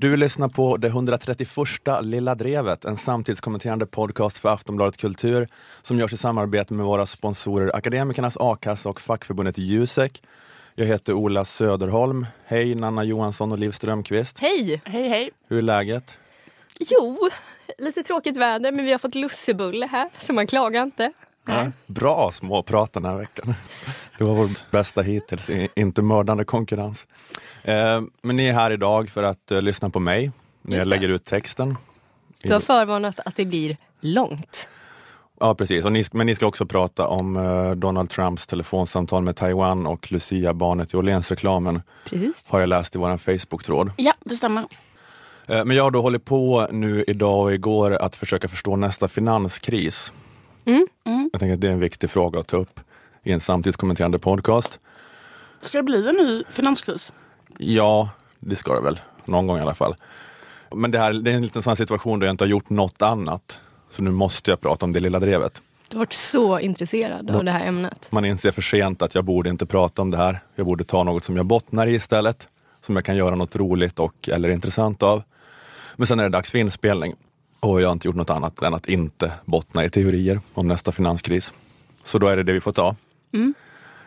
Du lyssnar på det 131 Lilla Drevet, en samtidskommenterande podcast för Aftonbladet Kultur som görs i samarbete med våra sponsorer Akademikernas A-kassa och fackförbundet Jusek. Jag heter Ola Söderholm. Hej Nanna Johansson och Liv Strömqvist. Hej! Hej hej. Hur är läget? Jo, lite tråkigt väder men vi har fått lussebulle här så man klagar inte. Ja, bra småprat den här veckan. Det var vårt bästa hittills, inte mördande konkurrens. Eh, men ni är här idag för att eh, lyssna på mig när jag lägger ut texten. Du har förvarnat att det blir långt. Ja precis, och ni, men ni ska också prata om eh, Donald Trumps telefonsamtal med Taiwan och Lucia-barnet i Åhléns-reklamen. Precis. Har jag läst i vår Facebook-tråd. Ja, det stämmer. Eh, men jag har då hållit på nu idag och igår att försöka förstå nästa finanskris. Mm. Jag tänker att det är en viktig fråga att ta upp i en samtidskommenterande podcast. Ska det bli en ny finanskris? Ja, det ska det väl. Någon gång i alla fall. Men det, här, det är en liten sån här situation där jag inte har gjort något annat. Så nu måste jag prata om det lilla drevet. Du har varit så intresserad av det här ämnet. Man inser för sent att jag borde inte prata om det här. Jag borde ta något som jag bottnar i istället. Som jag kan göra något roligt och eller intressant av. Men sen är det dags för inspelning. Och jag har inte gjort något annat än att inte bottna i teorier om nästa finanskris. Så då är det det vi får ta. I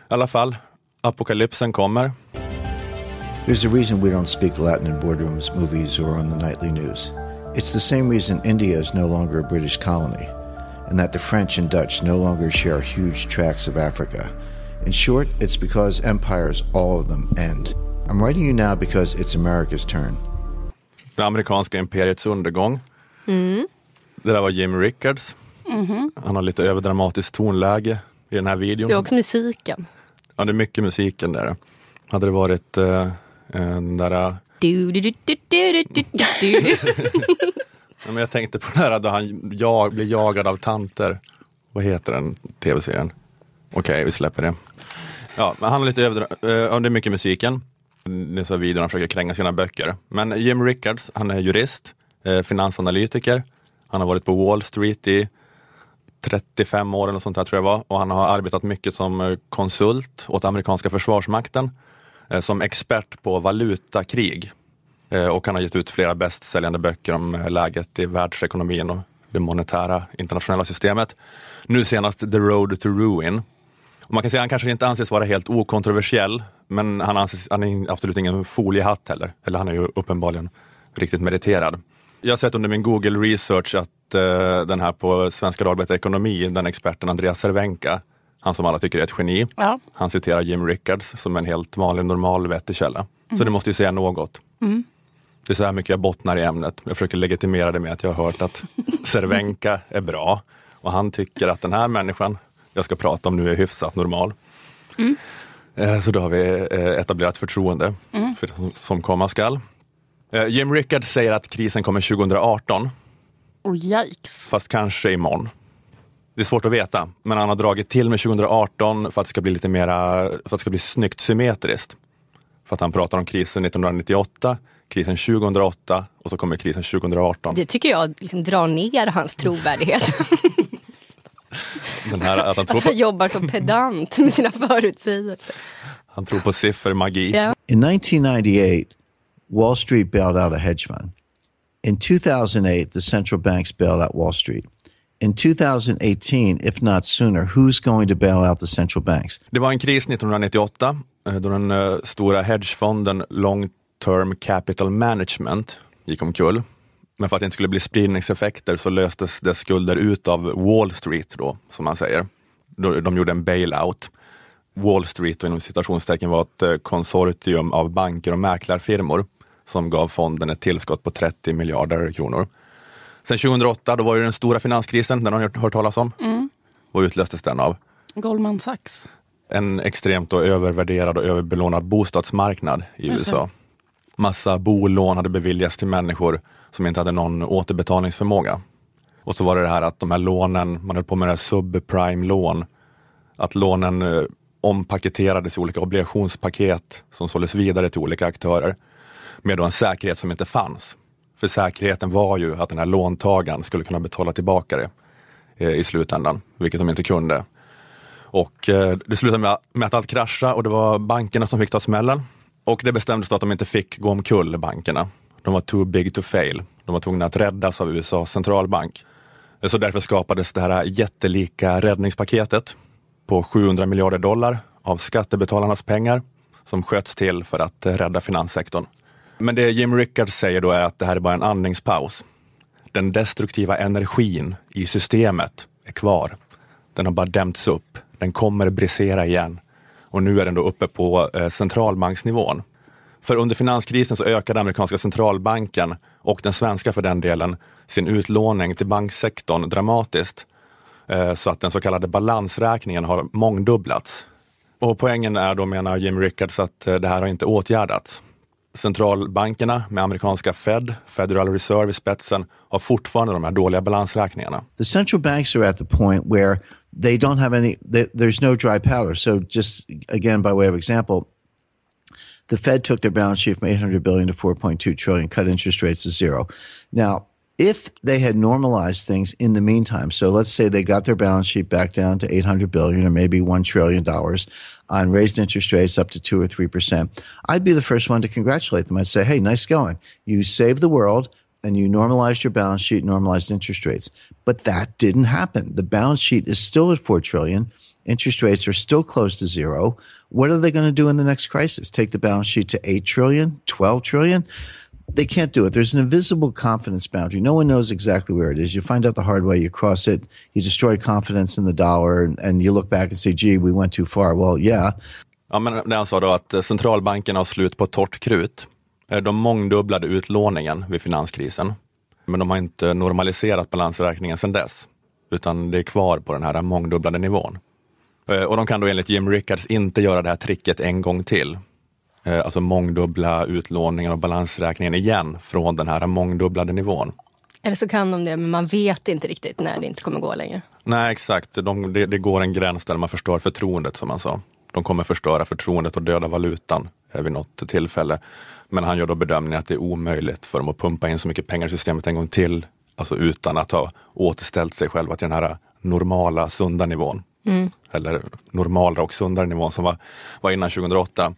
alla fall, apokalypsen kommer. There's a reason we don't speak Latin in boardrooms, movies, or on the nightly news. It's the same reason India is no longer a British colony, and that the French and Dutch no longer share huge tracts of Africa. In short, it's because empires, all of them, end. I'm writing you now because it's America's turn. Det amerikanska imperiets undergång. Det där var Jim Rickards. Han har lite överdramatiskt tonläge i den här videon. Det är också musiken. Ja, det är mycket musiken där. Hade det varit eh, den där... Du, du, du, du, du, du, du, du. Ja, men jag tänkte på det här då han jag, blir jagad av tanter. Vad heter den tv-serien? Okej, vi släpper det. Ja, men han är lite överdra- ja, det är mycket musiken. Dessa videor han försöker kränga sina böcker. Men Jim Rickards, han är jurist, Eh, finansanalytiker. Han har varit på Wall Street i 35 år eller något sånt där tror jag var. Och han har arbetat mycket som eh, konsult åt amerikanska försvarsmakten. Eh, som expert på valutakrig. Och han har gett ut flera bästsäljande böcker om läget i världsekonomin och det monetära internationella systemet. Nu senast The Road to Ruin. Och man kan säga att han kanske inte anses vara helt okontroversiell, men han, anses, han är absolut ingen foliehatt heller. Eller han är ju uppenbarligen riktigt meriterad. Jag har sett under min Google research att eh, den här på Svenska Dagbladet Ekonomi, den experten Andreas Cervenka, han som alla tycker är ett geni, Ja. han citerar Jim Rickards som en helt vanlig normal vettig källa. Så det måste ju säga något. Det är så här mycket jag bottnar i ämnet. Jag försöker legitimera det med att jag har hört att Cervenka är bra och han tycker att den här människan jag ska prata om nu är hyfsat normal. Eh, Så då har vi eh, etablerat förtroende för det som- som komma skall. Eh, Jim Rickards säger att krisen kommer 2018, Och yikes. fast kanske imorgon. Det är svårt att veta, men han har dragit till med 2018 för att det ska bli lite mera, för att det ska bli snyggt symmetriskt. För att han pratar om krisen 1998, krisen 2008 och så kommer krisen 2018. Det tycker jag liksom drar ner hans trovärdighet. Den här, att han tror Att han jobbar så pedant med sina förutsägelser. han tror på siffermagi. In 1998, Wall Street bailed out a hedge fund. In 2008, the central banks bailed out Wall Street. In 2018, if not sooner, who's going to bail out the central banks? Det var en kris 1998 eh, då den eh, stora hedgefonden Long Term Capital Management gick omkull. Men för att det inte skulle bli spridningseffekter så löstes dess skulder ut av Wall Street då, som man säger. De gjorde en bailout. Wall Street inom citationstecken var ett eh, konsortium av banker och mäklarfirmor som gav fonden ett tillskott på 30 miljarder kronor. Sen 2008, då var ju den stora finanskrisen, den har ni hört, hört talas om. Vad utlöstes den av? Goldman Sachs. en extremt då övervärderad och överbelånad bostadsmarknad i Just. USA. Massa bolån hade beviljats till människor som inte hade någon återbetalningsförmåga. Och så var det det här att de här lånen, man höll på med det här subprime-lån, att lånen eh, ompaketerades i olika obligationspaket som såldes vidare till olika aktörer med då en säkerhet som inte fanns. För säkerheten var ju att den här låntagaren skulle kunna betala tillbaka det eh, i slutändan, vilket de inte kunde. Och eh, det slutade med, med att allt kraschade och det var bankerna som fick ta smällen. Och det bestämdes då att de inte fick gå omkull, bankerna. De var too big to fail. De var tvungna att räddas av USAs centralbank. Eh, så därför skapades det här jättelika räddningspaketet på 700 miljarder dollar av skattebetalarnas pengar som sköts till för att eh, rädda finanssektorn. Men det Jim Rickards säger då är att det här är bara en andningspaus. Den destruktiva energin i systemet är kvar. Den har bara dämts upp. Den kommer brisera igen. Och nu är den då uppe på eh, centralbanksnivån. För under finanskrisen så ökade amerikanska centralbanken och den svenska för den delen sin utlåning till banksektorn dramatiskt eh, så att den så kallade balansräkningen har mångdubblats. Och poängen är då, menar Jim Rickards, att eh, det här har inte åtgärdats. Centralbankerna med amerikanska Fed, Federal Reserve i spetsen, har fortfarande de här dåliga balansräkningarna. The central banks are at the point where they don't have any, they, there's no dry powder. So just again, by way of example, the Fed took their balance sheet from 800 billion to 4.2 trillion, cut interest rates to zero. Now, if they had normalized things in the meantime, so let's say they got their balance sheet back down to 800 billion or maybe 1 trillion dollars and raised interest rates up to 2 or 3%, I'd be the first one to congratulate them. I'd say, "Hey, nice going. You saved the world and you normalized your balance sheet, normalized interest rates." But that didn't happen. The balance sheet is still at 4 trillion. Interest rates are still close to zero. What are they going to do in the next crisis? Take the balance sheet to 8 trillion, 12 trillion? They can't do it. There's an invisible confidence boundary. No one knows exactly where it is. You find out the hard way, you cross it, you destroy confidence in the dollar, and, and you look back and say, gee, we went too far. Well, yeah. Ja, men när han sa då att eh, centralbanken har slut på torrt krut. Eh, de mångdubblade utlåningen vid finanskrisen, men de har inte normaliserat balansräkningen sedan dess, utan det är kvar på den här mångdubblade nivån. Eh, och de kan då enligt Jim Rickards inte göra det här tricket en gång till. Eh, alltså mångdubbla utlåningen och balansräkningen igen från den här mångdubblade nivån. Eller så kan de det, men man vet inte riktigt när det inte kommer gå längre. Nej, exakt. De, det, det går en gräns där man förstör förtroendet, som han sa. De kommer förstöra förtroendet och döda valutan eh, vid något tillfälle. Men han gör då bedömningen att det är omöjligt för dem att pumpa in så mycket pengar i systemet en gång till, alltså utan att ha återställt sig själva till den här normala, sunda nivån. Mm. Eller normalare och sundare nivån som var, var innan 2008.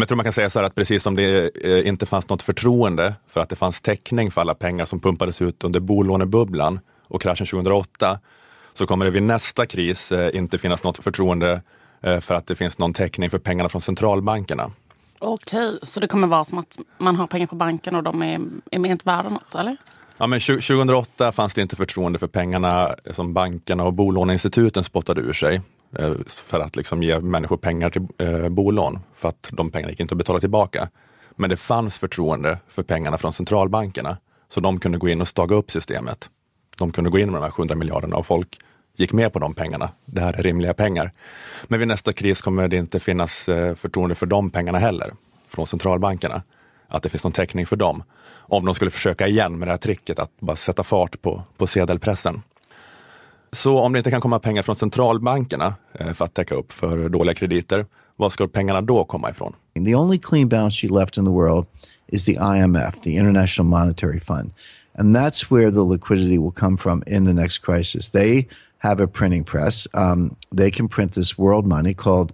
Jag tror man kan säga så här att precis som det eh, inte fanns något förtroende för att det fanns täckning för alla pengar som pumpades ut under bolånebubblan och kraschen 2008, så kommer det vid nästa kris eh, inte finnas något förtroende eh, för att det finns någon täckning för pengarna från centralbankerna. Okej, så det kommer vara som att man har pengar på banken och de är, är inte värda något, eller? Ja, men 2008 fanns det inte förtroende för pengarna som bankerna och bolåneinstituten spottade ur sig. Eh, för att liksom ge människor pengar till eh, bolån, för att de pengarna gick inte att betala tillbaka. Men det fanns förtroende för pengarna från centralbankerna, så de kunde gå in och staga upp systemet. De kunde gå in med de här 700 miljarderna och folk gick med på de pengarna. Det här är rimliga pengar. Men vid nästa kris kommer det inte finnas eh, förtroende för de pengarna heller, från centralbankerna. Att det finns någon täckning för dem. Om de skulle försöka igen med det här tricket att bara sätta fart på, på sedelpressen. Så om det inte kan komma pengar från centralbankerna eh, för att täcka upp för dåliga krediter, var ska pengarna då komma ifrån? The only clean balance sheet left in the world is the IMF, the International Monetary Fund. And that's where the liquidity will come from in the next crisis. They have a printing press. Um, they can print this world money called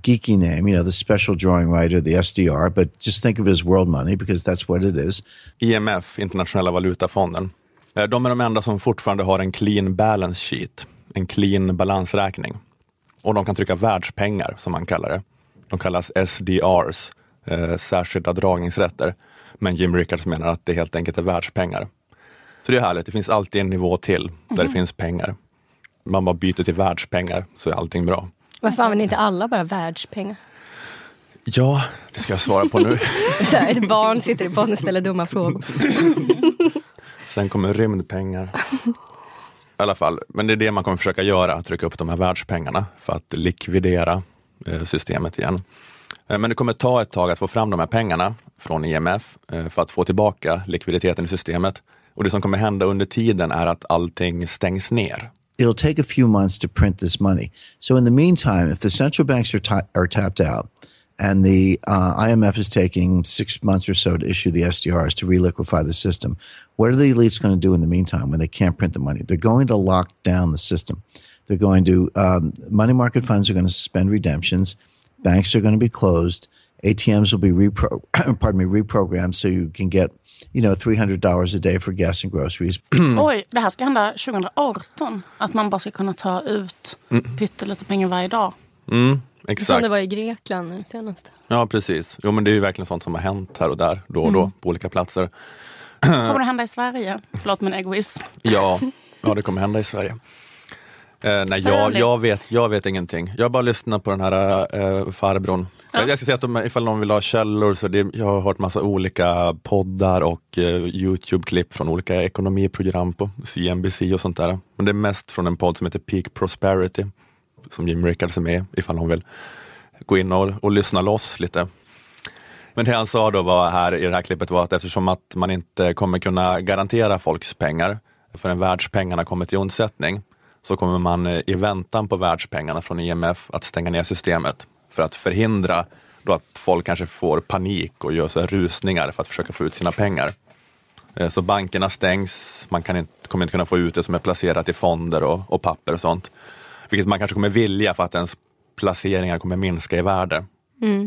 geeky name, you know, the special drawing writer, the SDR, but just think of it as world money because that's what it is. IMF, Internationella valutafonden. Eh, de är de enda som fortfarande har en clean balance sheet, en clean balansräkning. Och de kan trycka världspengar, som man kallar det. De kallas SDRs, eh, särskilda dragningsrätter. Men Jim Rickards menar att det helt enkelt är världspengar. Så det är härligt, det finns alltid en nivå till där mm. det finns pengar. Man bara byter till världspengar så är allting bra. Varför använder inte alla bara världspengar? Ja, det ska jag svara på nu. så här, ett barn sitter i podden och ställer dumma frågor. Sen kommer rymdpengar. I alla fall, men det är det man kommer försöka göra, trycka upp de här världspengarna för att likvidera eh, systemet igen. Eh, men det kommer ta ett tag att få fram de här pengarna från IMF eh, för att få tillbaka likviditeten i systemet. Och det som kommer hända under tiden är att allting stängs ner. It'll take a few months to print this money. So in the meantime, if the central banks are, are tapped out, and the uh, IMF is taking six months or so to issue the SDRs to reliquify the system. What are the elites going to do in the meantime when they can't print the money? They're going to lock down the system. They're going to, um, money market funds are going to suspend redemptions. Banks are going to be closed. ATMs will be repro- pardon me, reprogrammed so you can get, you know, $300 a day for gas and groceries. Oj, det här ska hända 2018. Att man bara ska kunna ta ut pyttelite pengar varje dag. Mm, Som exakt. det var i Grekland nu senast. Ja, precis. Jo, men det är ju verkligen sånt som har hänt här och där, då och då, på olika platser. Kommer det hända i Sverige? Förlåt min egoism. Ja, ja det kommer hända i Sverige. Eh, nej, jag, jag, vet, jag vet ingenting. Jag bara lyssnar på den här eh, farbrorn. Jag, jag ska säga att de, ifall någon vill ha källor, så det, jag har hört massa olika poddar och eh, Youtube-klipp från olika ekonomiprogram på CNBC och sånt där. Men det är mest från en podd som heter Peak Prosperity, som Jim Rickards är med i, ifall hon vill gå in och, och lyssna loss lite. Men det han sa då var här i det här klippet var att eftersom att man inte kommer kunna garantera folks pengar förrän världspengarna kommer till undsättning så kommer man eh, i väntan på världspengarna från IMF att stänga ner systemet för att förhindra då att folk kanske får panik och gör så här rusningar för att försöka få ut sina pengar. Eh, så bankerna stängs, man kan inte, kommer inte kunna få ut det som är placerat i fonder och, och papper och sånt. Vilket man kanske kommer vilja för att ens placeringar kommer minska i värde.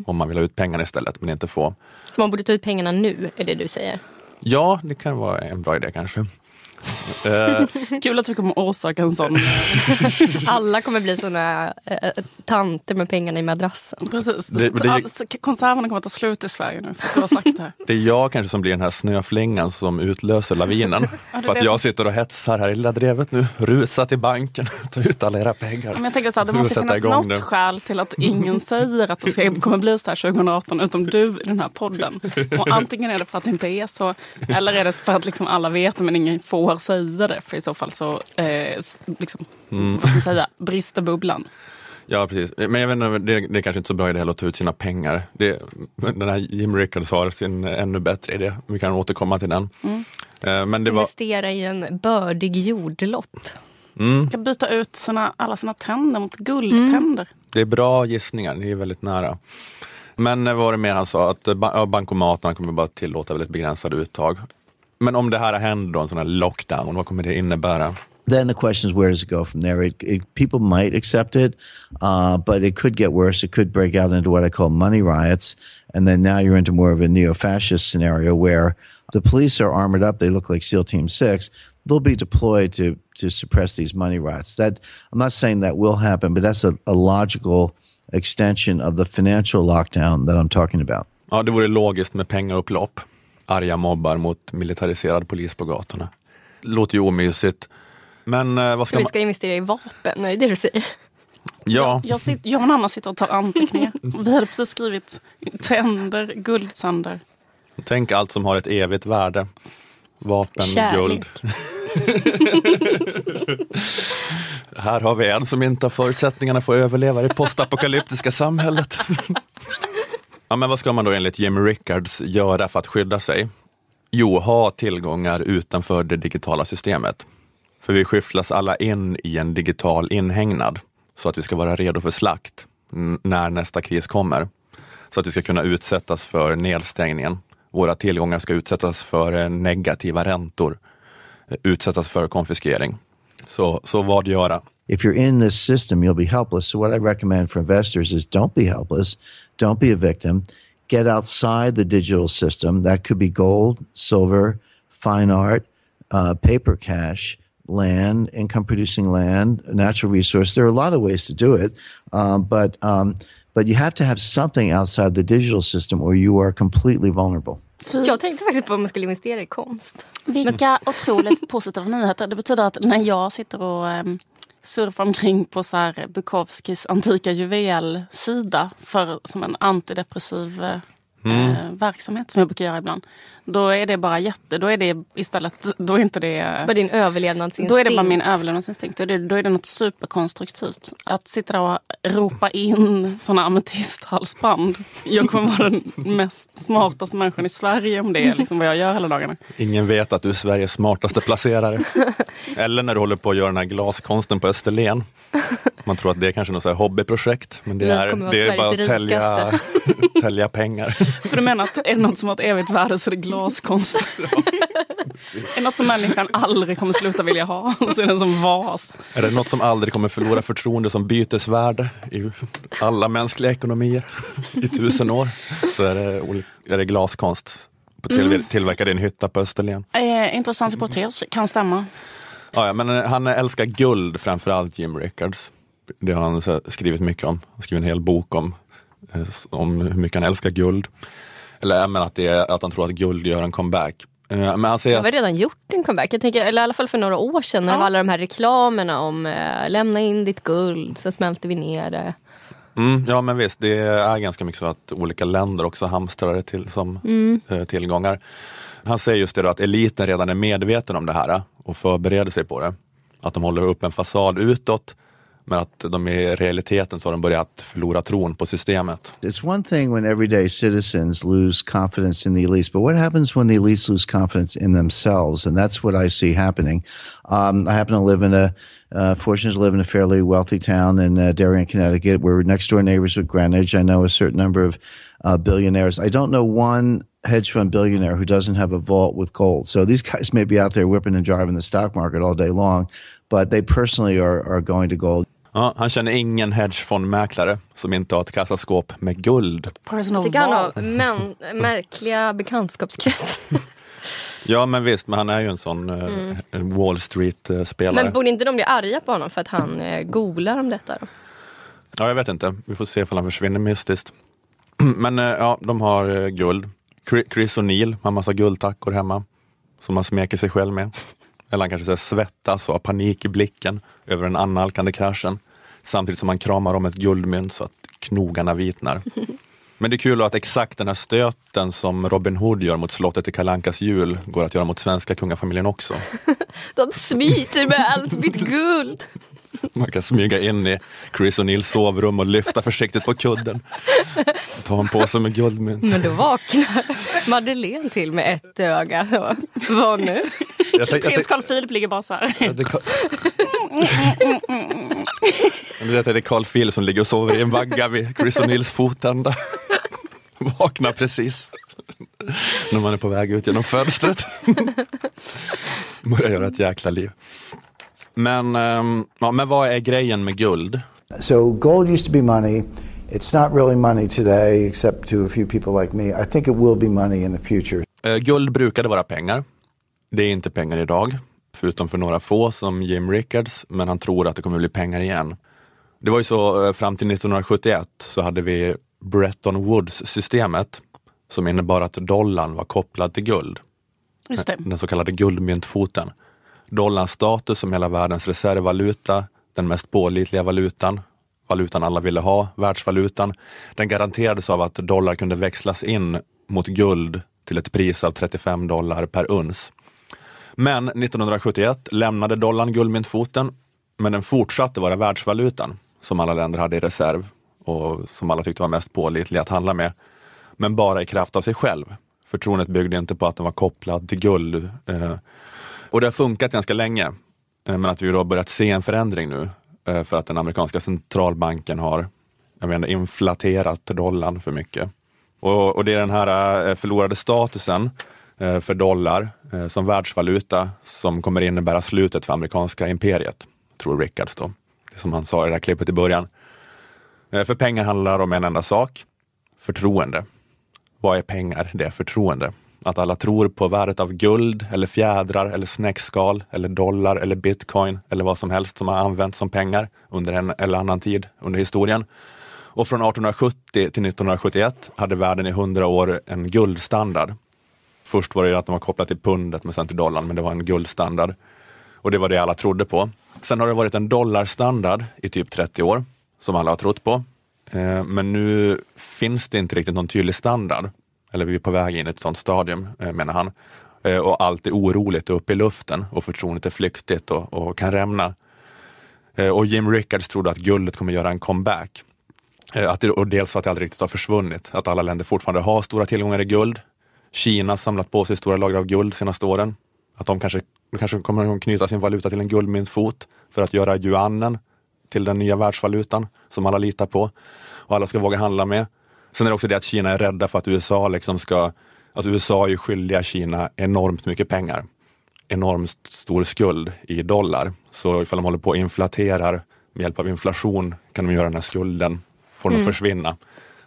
Om man vill ha ut pengarna istället men inte få. Så man borde ta ut pengarna nu, är det du säger? Ja, det kan vara en bra idé kanske. Eh, Kul att vi kommer orsaka en sån. Alla kommer bli såna äh, tanter med pengarna i madrassen. Precis. Det- det- Alltså, konserverna kommer att ta slut i Sverige nu för att du har sagt det här. det är jag kanske som blir den här snöflingan som utlöser lavinen. Ja, för att jag sitter och hetsar här i lilla drevet nu. Rusa till banken, ta ut alla era pengar. Men jag tänker så här, det måste finnas något nu. skäl till att ingen säger att det kommer bli så här 2018 utom du i den här podden. Och antingen är det för att det inte är så eller är det för att liksom alla vet men ingen får säga det. För i så fall så eh, liksom, Mm. vad ska man säga, brister bubblan. Ja, precis. Men jag vet inte, det, det är kanske inte så bra idé heller att ta ut sina pengar. Det, den här Jim Rickards har sin ännu bättre idé. Vi kan återkomma till den. Mm. Eh, Men det var, Investera i en bördig jordlott. mm, Kan byta ut sina, alla sina tänder mot guldtänder. det är bra gissningar, ni är väldigt nära. Men vad var det mer han sa? Att bankomaterna kommer bara tillåta väldigt begränsade uttag. Men om det här händer då, en sån här lockdown, vad kommer det innebära? then the question is where does it go from there? It, it, people might accept it, uh, but it could get worse. It could break out into what I call money riots, and then now you're into more of a neo-fascist scenario where the police are armored up. They look like SEAL Team Six. They'll be deployed to to suppress these money riots. That I'm not saying that will happen, but that's a, a logical extension of the financial lockdown that I'm talking about. Ja, det vore logiskt med pengaupplopp. Arga mobbar mot militariserad polis på gatorna. Låter ju omysigt. Men eh, vad Så ska vi man... ska investera i vapen, är det det du säger? Ja, Jag, sit, jag och Anna sitter och tar anteckningar. Vi hade precis skrivit tänder, guldtänder. tänk allt som har ett evigt värde. Vapen, Kärlek. guld. Här har vi en som inte har förutsättningarna för att överleva i det postapokalyptiska samhället ja, men vad ska man då enligt Jim Rickards göra för att skydda sig? Jo, ha tillgångar utanför det digitala systemet. För vi skyfflas alla in i en digital inhägnad så att vi ska vara redo för slakt när nästa kris kommer. Så att vi ska kunna utsättas för nedstängningen. Våra tillgångar ska utsättas för eh, negativa räntor, eh, utsättas för konfiskering. Så, så vad göra? If you're in this system, you'll be helpless. So, what I recommend for investors is don't be helpless, don't be a victim. Get outside the digital system. That could be gold, silver, fine art, uh, paper cash, land, income producing land, natural resource. There are a lot of ways to do it, um, but um, but you have to have something outside the digital system, or you are completely vulnerable. Jag tänkte faktiskt på om man skulle investera i konst. Vilka otroligt positiva nyheter. Det betyder att när jag sitter och surfa omkring på så här Bukowskis antika juvelsida för, som en antidepressiv eh, Mm. eh, verksamhet som jag brukar göra ibland. Då är det bara jätte, då är det istället, då är inte det Vad din överlevnadsinstinkt. Då är det bara min överlevnadsinstinkt. Då är det, då är det något superkonstruktivt. Att sitta där och ropa in såna ametisthalsband. Jag kommer vara den mest smartaste människan i Sverige om det är liksom vad jag gör hela dagarna. Ingen vet att du är Sveriges smartaste placerare. Eller när du håller på att göra den här glaskonsten på Österlen. Man tror att det är kanske något så här hobbyprojekt. Men det är, det är bara att tälja. tälja pengar. För du menar att är det något som har ett evigt värde så är det glaskonst? är det något som människan aldrig kommer sluta vilja ha så är det som vas. Är det något som aldrig kommer förlora förtroende som bytesvärde i alla mänskliga ekonomier i tusen år så är det, är det glaskonst. På till, Tillverkad i en hytta på Österlen. Eh, intressant hypotes, kan stämma. Ja, ja, men eh, han älskar guld framförallt, Jim Rickards. Det har han skrivit mycket om. Han skrivit en hel bok om, om hur mycket han älskar guld. Eller menar att, det är, att han tror att guld gör en comeback. Eh, Men han säger Jag har redan gjort en comeback. Jag tänker, eller i alla fall för några år sedan när det var alla de här reklamerna om eh, lämna in ditt guld så smälter vi ner det. Mm, ja men visst, det är ganska mycket så att olika länder också hamstrar det till som eh, tillgångar. Han säger just det då att eliten redan är medveten om det här och förbereder sig på det. Att de håller upp en fasad utåt men att de i realiteten så har de börjat förlora tron på systemet. It's one thing when everyday citizens lose confidence in the elites, but what happens when the elites lose confidence in themselves? And that's what I see happening. Um, I happen to live in a, uh, fortunate to live in a fairly wealthy town in uh, Darien, Connecticut. We're next door neighbors with Greenwich. I know a certain number of uh, billionaires. I don't know one hedge fund billionaire who doesn't have a vault with gold. So these guys may be out there whipping and driving the stock market all day long, but they personally are, are going to gold. Ja, han känner ingen hedgefondmäklare som inte har ett kassaskåp med guld. Personal Det kan ha vault. men, märkliga bekantskapskrets. Ja men visst, men han är ju en sån eh, Wall Street-spelare. Men borde inte de bli arga på honom för att han eh, golar om detta? Då? Ja, jag vet inte. Vi får se om han försvinner mystiskt. Men eh, ja, de har guld. Chri- Chris O'Neill har massa guldtackor hemma som han smeker sig själv med. Eller han kanske så här svettas och har panik i blicken över den annalkande kraschen. Samtidigt som han kramar om ett guldmynt så att knogarna vitnar. Men det är kul att exakt den här stöten som Robin Hood gör mot slottet i Kalankas jul går att göra mot svenska kungafamiljen också. De smiter med allt mitt guld. Man kan smyga in i Chris O'Neills sovrum och lyfta försiktigt på kudden. Ta en påse med guldmynt. Men då vaknar Madeleine till med ett öga. Vad nu? Jag tänk- jag Prins Carl Philip ligger bara så här. Det är Carl- Philip som ligger och sover i en vagga vid Chris O'Neills fotända. Vaknar precis när man är på väg ut genom fönstret. Börjar göra ett jäkla liv. Men, ehm, ja, men vad är grejen med guld? So gold used to be money. It's not really money today, except to a few people like me. I think it will be money in the future. Eh, Guld brukade vara pengar. Det är inte pengar idag, förutom för några få som Jim Rickards, men han tror att det kommer bli pengar igen. Det var ju så eh, fram till 1971 så hade vi Bretton Woods-systemet som innebar att dollarn var kopplad till guld, den så kallade guldmyntfoten. Dollarns status som hela världens reservvaluta, den mest pålitliga valutan, valutan alla ville ha, världsvalutan, den garanterades av att dollar kunde växlas in mot guld till ett pris av 35 dollar per uns. Men 1971 lämnade dollarn guldmyntfoten, men den fortsatte vara världsvalutan som alla länder hade i reserv och som alla tyckte var mest pålitlig att handla med. Men bara i kraft av sig själv. Förtroendet byggde inte på att den var kopplad till guld. Eh, och det har funkat ganska länge. Eh, men att vi då har börjat se en förändring nu eh, för att den amerikanska centralbanken har jag menar, inflaterat dollarn för mycket. Och, och det är den här förlorade statusen Eh, för dollar eh, som världsvaluta som kommer innebära slutet för amerikanska imperiet, tror Rickards då. Det som han sa i det här klippet i början. Eh, för pengar handlar om en enda sak, förtroende. Vad är pengar? Det är förtroende. Att alla tror på värdet av guld eller fjädrar eller snäckskal eller dollar eller bitcoin eller vad som helst som har använts som pengar under en eller annan tid under historien. Och från 1870 till 1971 hade världen i 100 år en guldstandard. Först var det att den var kopplat till pundet men sen till dollarn, men det var en guldstandard. Och det var det alla trodde på. Sen har det varit en dollarstandard i typ 30 år som alla har trott på. Eh, men nu finns det inte riktigt någon tydlig standard. Eller vi är på väg in i ett sådant stadium, eh, menar han. Eh, och allt är oroligt och uppe i luften och förtroendet är flyktigt och, och kan rämna. Och Jim Rickards trodde att guldet kommer göra en comeback. Att det, och dels att det aldrig riktigt har försvunnit, att alla länder fortfarande har stora tillgångar i guld. Kina samlat på sig stora lager av guld de senaste åren. Att de kanske, kanske kommer att knyta sin valuta till en guldmyntfot för att göra yuanen till den nya världsvalutan som alla litar på och alla ska våga handla med. Sen är det också det att Kina är rädda för att USA liksom ska, alltså USA är ju skyldiga Kina enormt mycket pengar. Enormt stor skuld i dollar. Så ifall de håller på och inflaterar med hjälp av inflation kan de göra den här skulden, får den att försvinna.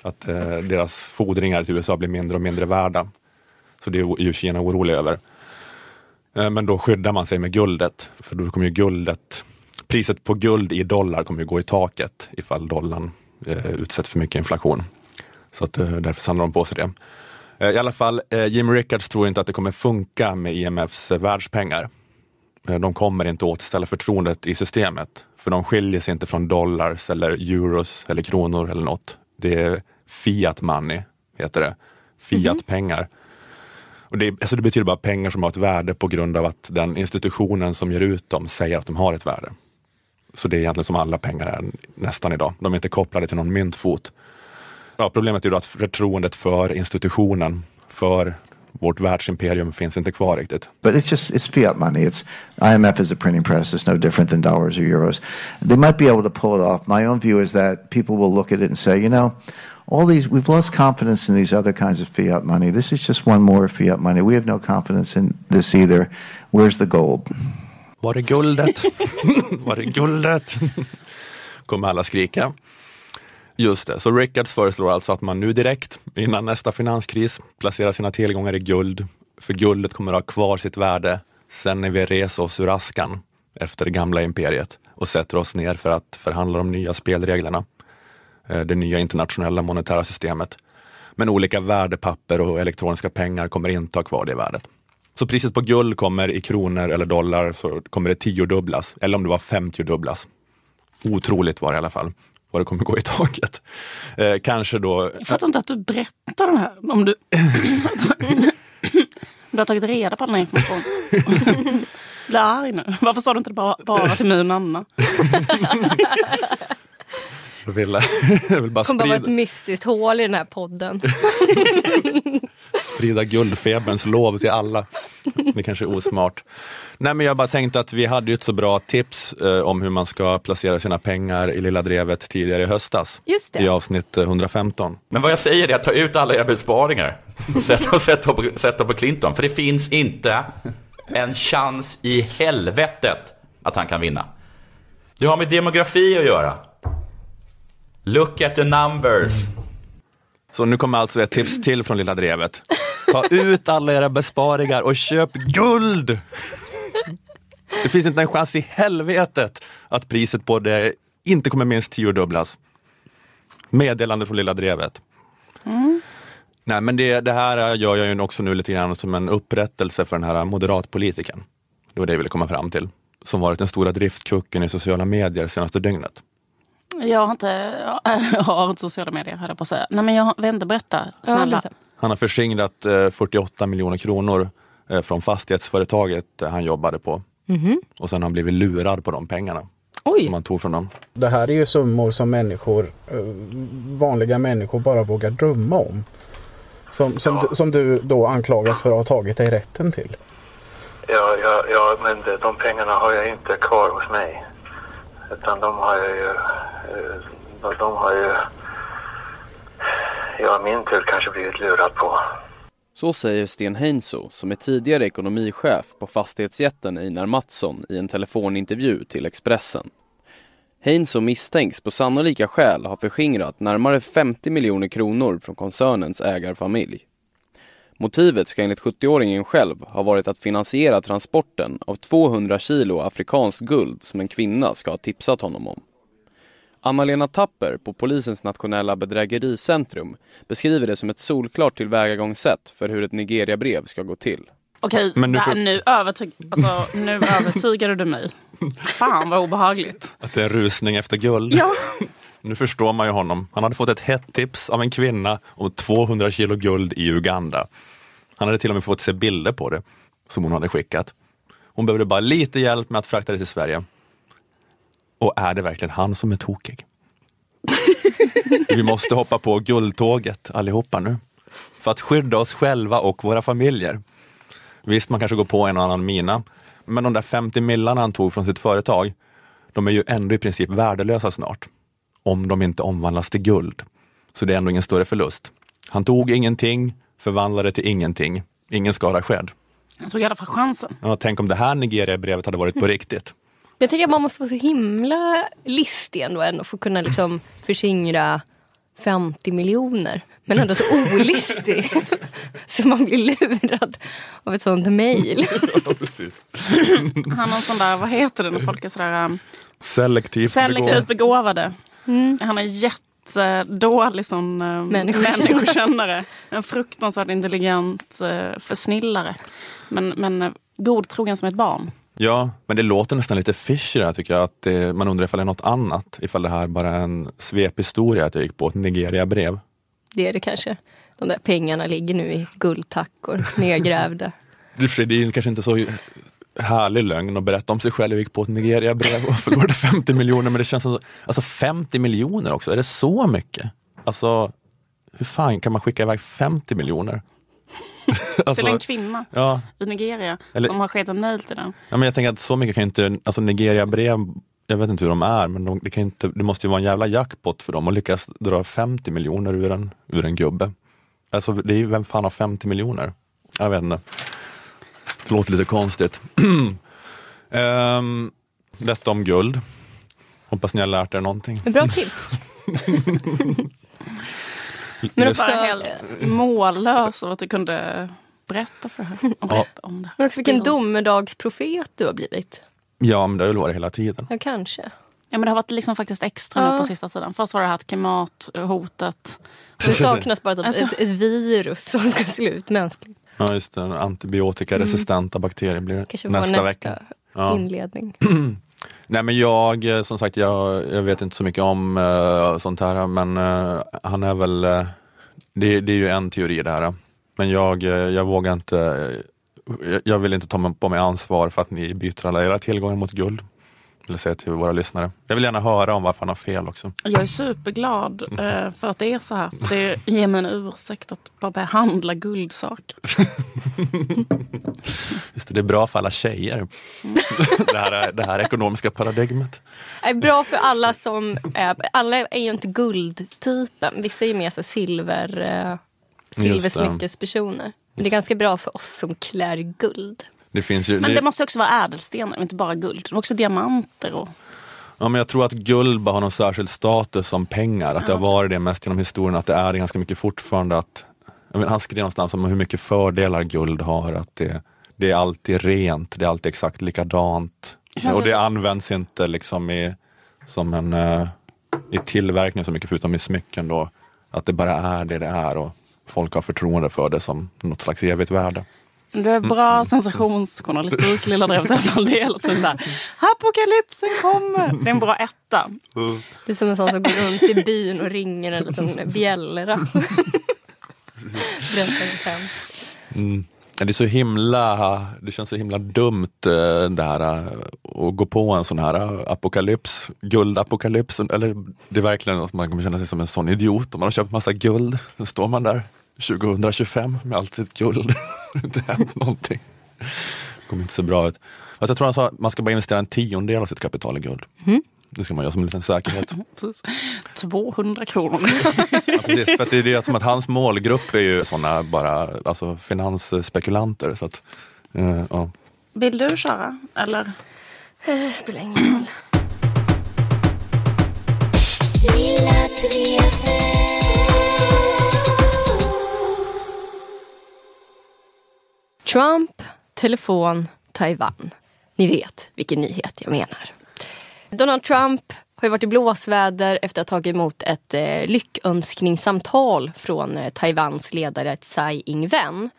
Att eh, deras fordringar till USA blir mindre och mindre värda. Så det är ju Kina orolig över. Eh, Men då skyddar man sig med guldet, för då kommer ju guldet, priset på guld i dollar kommer ju gå i taket ifall dollarn eh, utsätts för mycket inflation. Så att, eh, därför samlar de på sig det. Eh, I alla fall, eh, Jim Rickards tror inte att det kommer funka med IMFs eh, världspengar. Eh, De kommer inte återställa förtroendet i systemet, för de skiljer sig inte från dollars eller euros eller kronor eller något. Det är fiat money, heter det. Fiat-pengar. Och det, alltså det betyder bara pengar som har ett värde på grund av att den institutionen som ger ut dem säger att de har ett värde. Så det är egentligen som alla pengar är nästan idag. De är inte kopplade till någon myntfot. Ja, problemet är då att förtroendet för institutionen, för vårt världsimperium finns inte kvar riktigt. But it's just it's fiat money. It's IMF is a printing press. It's no different than dollars or euros. They might be able to pull it off. My own view is that people will look at it and say, you know, all these we've lost confidence in these other kinds of fiat money. This is just one more fiat money. We have no confidence in this either. Where's the gold? Var är guldet? Var är guldet? Kommer alla skrika. Just det, så Rickards föreslår alltså att man nu direkt, innan nästa finanskris, placerar sina tillgångar i guld. För guldet kommer att ha kvar sitt värde sen när vi reser oss ur askan efter det gamla imperiet och sätter oss ner för att förhandla de nya spelreglerna. Eh, Det nya internationella monetära systemet. Men olika värdepapper och elektroniska pengar kommer inte ha kvar det värdet. Så priset på guld kommer i kronor eller dollar så kommer det tiodubblas, eller om det var femtiodubblas. Otroligt var det i alla fall, vad det kommer gå i taket. Eh, kanske då... Jag fattar inte att du berättar det här. Om du, du har tagit reda på den här informationen. Blir arg nu. Varför sa du inte det bara, bara till mig och Nanna? Jag vill, jag vill bara Det kommer bara vara ett mystiskt hål i den här podden. sprida guldfeberns lov till alla. Det kanske är osmart. Nej, men jag bara tänkte att vi hade ju ett så bra tips eh, om hur man ska placera sina pengar i Lilla Drevet tidigare i höstas. Just det. I avsnitt eh, 115. Men vad jag säger är att ta ut alla era besparingar och sätt, och sätt, dem på, sätt dem på Clinton. För det finns inte en chans i helvetet att han kan vinna. Det har med demografi att göra. Look at the numbers. Så nu kommer alltså ett tips till från Lilla Drevet. Ta ut alla era besparingar och köp guld! Det finns inte en chans i helvetet att priset på det inte kommer minst tiodubblas. Meddelande från Lilla Drevet. Nej, men det, det här gör jag ju också nu lite grann som en upprättelse för den här moderatpolitiken. Det var det jag ville komma fram till. Som varit den stora driftkucken i sociala medier senaste dygnet. Jag har inte, jag har inte sociala medier höll jag på att säga. Nej men jag inte, berätta. Ja, Snälla. Han har förskingrat eh, 48 miljoner kronor eh, från fastighetsföretaget eh, han jobbade på. Och sen har han blivit lurad på de pengarna Oj, som han tog från dem. Det här är ju summor som människor, eh, vanliga människor bara vågar drömma om. Som, som, du, som du då anklagas för att ha tagit dig rätten till. Ja, ja, ja, men de, de pengarna har jag inte kvar hos mig. Utan de har jag ju... De, de har ju... Jag i min tur kanske blivit lurad på. Så säger Sten Heinso, som är tidigare ekonomichef på fastighetsjätten Einar Mattsson i en telefonintervju till Expressen. Heinso misstänks på sannolika skäl ha förskingrat närmare 50 miljoner kronor från koncernens ägarfamilj. Motivet ska enligt 70-åringen själv ha varit att finansiera transporten av 200 kilo afrikanskt guld som en kvinna ska ha tipsat honom om. Anna-Lena Tapper på polisens nationella bedrägericentrum beskriver det som ett solklart tillvägagångssätt för hur ett Nigeria-brev ska gå till. Okej, Men nu får- nu, övertyg, alltså, nu övertygade du mig. Fan vad obehagligt. Att det är en rusning efter guld. Ja. Nu förstår man ju honom. Han hade fått ett hett tips av en kvinna om 200 kilo guld i Uganda. Han hade till och med fått se bilder på det som hon hade skickat. Hon behövde bara lite hjälp med att frakta det till Sverige. Och är det verkligen han som är tokig? Vi måste hoppa på guldtåget allihopa nu. För att skydda oss själva och våra familjer. Visst, man kanske går på en och annan mina. Men de där 50 millarna han tog från sitt företag, de är ju ändå i princip värdelösa snart. Om de inte omvandlas till guld. Så det är ändå ingen större förlust. Han tog ingenting, förvandlade till ingenting. Ingen skada skedd. Jag tog i alla fall chansen. Ja, tänk om det här Nigeria-brevet hade varit på riktigt. Jag tänker att man måste vara så himla listig ändå, ändå för att kunna liksom förskingra 50 miljoner. Men ändå så olistig. så man blir lurad av ett sånt mejl. Han har sån där, vad heter det när folk är sådär um, Selektivt. selektivt begåvade. Mm. Han är jättedålig som um, Människokännare. människokännare. En fruktansvärt intelligent uh, försnillare. Men, men godtrogen som ett barn. Ja, men det låter nästan lite fishy det här tycker jag. Att det, man undrar ifall det är något annat. Ifall det här bara är en svephistoria att jag gick på ett Nigeria-brev. Det är det kanske. De där pengarna ligger nu i guldtackor nedgrävda. Det är ju kanske inte så härlig lögn att berätta om sig själv. Jag gick på ett Nigeria-brev och förlorade 50 miljoner. Men det känns som, alltså 50 miljoner också, är det så mycket? Alltså, hur fan kan man skicka iväg 50 miljoner? alltså, till en kvinna ja, i Nigeria Eller- som har skickat en mejl till den. ja, men jag tänker att så mycket kan inte, alltså Nigeria-brev, jag vet inte hur de är, men de, det, kan inte, det måste ju vara en jävla jackpot för dem att lyckas dra 50 miljoner ur en, ur en gubbe. Alltså, det är vem fan har 50 miljoner? Jag vet inte. Det låter lite konstigt. um, detta om guld. Hoppas ni har lärt er någonting. Men bra tips. Men också, Bara helt mållös av att du kunde berätta för henne och berätta om det. men också vilken domedagsprofet du har blivit. Ja, men det har ju varit hela tiden. Ja, kanske. Ja, men det har varit liksom faktiskt extra Ja. nu på sista tiden. Först var det här klimathotet. Det saknas bara typ Alltså- ett, ett virus som ska slå ut mänskligt. Ja, just det. Antibiotikaresistenta bakterier blir det Kanske nästa, nästa, vecka. Ja. inledning. Nej men jag, eh, som sagt, jag, jag vet inte så mycket om uh, sånt här, men eh, han är väl, eh, det, det är ju en teori det här. Men jag, jag vågar inte, jag, jag vill inte ta på mig ansvar för att ni byter alla era tillgångar mot guld. Vill jag säga till våra lyssnare. Jag vill gärna höra om varför han har fel också. Jag är superglad eh, för att det är så här. Det ger mig en ursäkt att bara behandla guldsaker. Just det, det är bra för alla tjejer. det, här, är- det här ekonomiska paradigmet. Det är bra för alla som är, alla är ju inte guldtypen. Vissa är ju mer så silver, eh, silversmyckespersoner. Men det är ganska bra för oss som klär guld. Det finns ju, Men det- det måste också vara ädelstenar, inte bara guld. Det är också diamanter och Ja, men jag tror att guld bara har någon särskild status som pengar. Att det har varit det mest genom historien. Att det är ganska mycket fortfarande att... Menar, han skrev någonstans om hur mycket fördelar guld har. Att det, det är alltid rent, det är alltid exakt likadant. känns Och det används inte liksom i, som en, eh, i tillverkning så mycket förutom i smycken. Då, att det bara är det det är och folk har förtroende för det som något slags evigt värde. Du är bra sensationsjournalistik, Lilla Drevet. i alla fall. Det är hela tiden där. Apokalypsen kommer! Det är en bra etta. Du är som en sån som går runt i byn och ringer en liten bjällra. Mm. Det är så himla, det känns så himla dumt eh, det här eh, att gå på en sån här eh, apokalyps, guldapokalyps. Eller det är verkligen att man kommer känna sig som en sån idiot om man har köpt massa guld. Då står man där 2025 med allt sitt guld. Det har inte hänt någonting. Det kommer inte så bra ut. Fast jag tror han sa att man ska bara investera en tiondel av sitt kapital i guld. Det ska man göra som en liten säkerhet. Precis. 200 kronor. Ja, precis, för att det är det som att hans målgrupp är ju såna bara alltså finansspekulanter. Så att, eh, ja. Vill du köra? Eller? Det spelar ingen roll. Trump, telefon, Taiwan. Ni vet vilken nyhet jag menar. Donald Trump har ju varit i blåsväder efter att ha tagit emot ett eh, lyckönskningssamtal från eh, Taiwans ledare Tsai Ing-wen.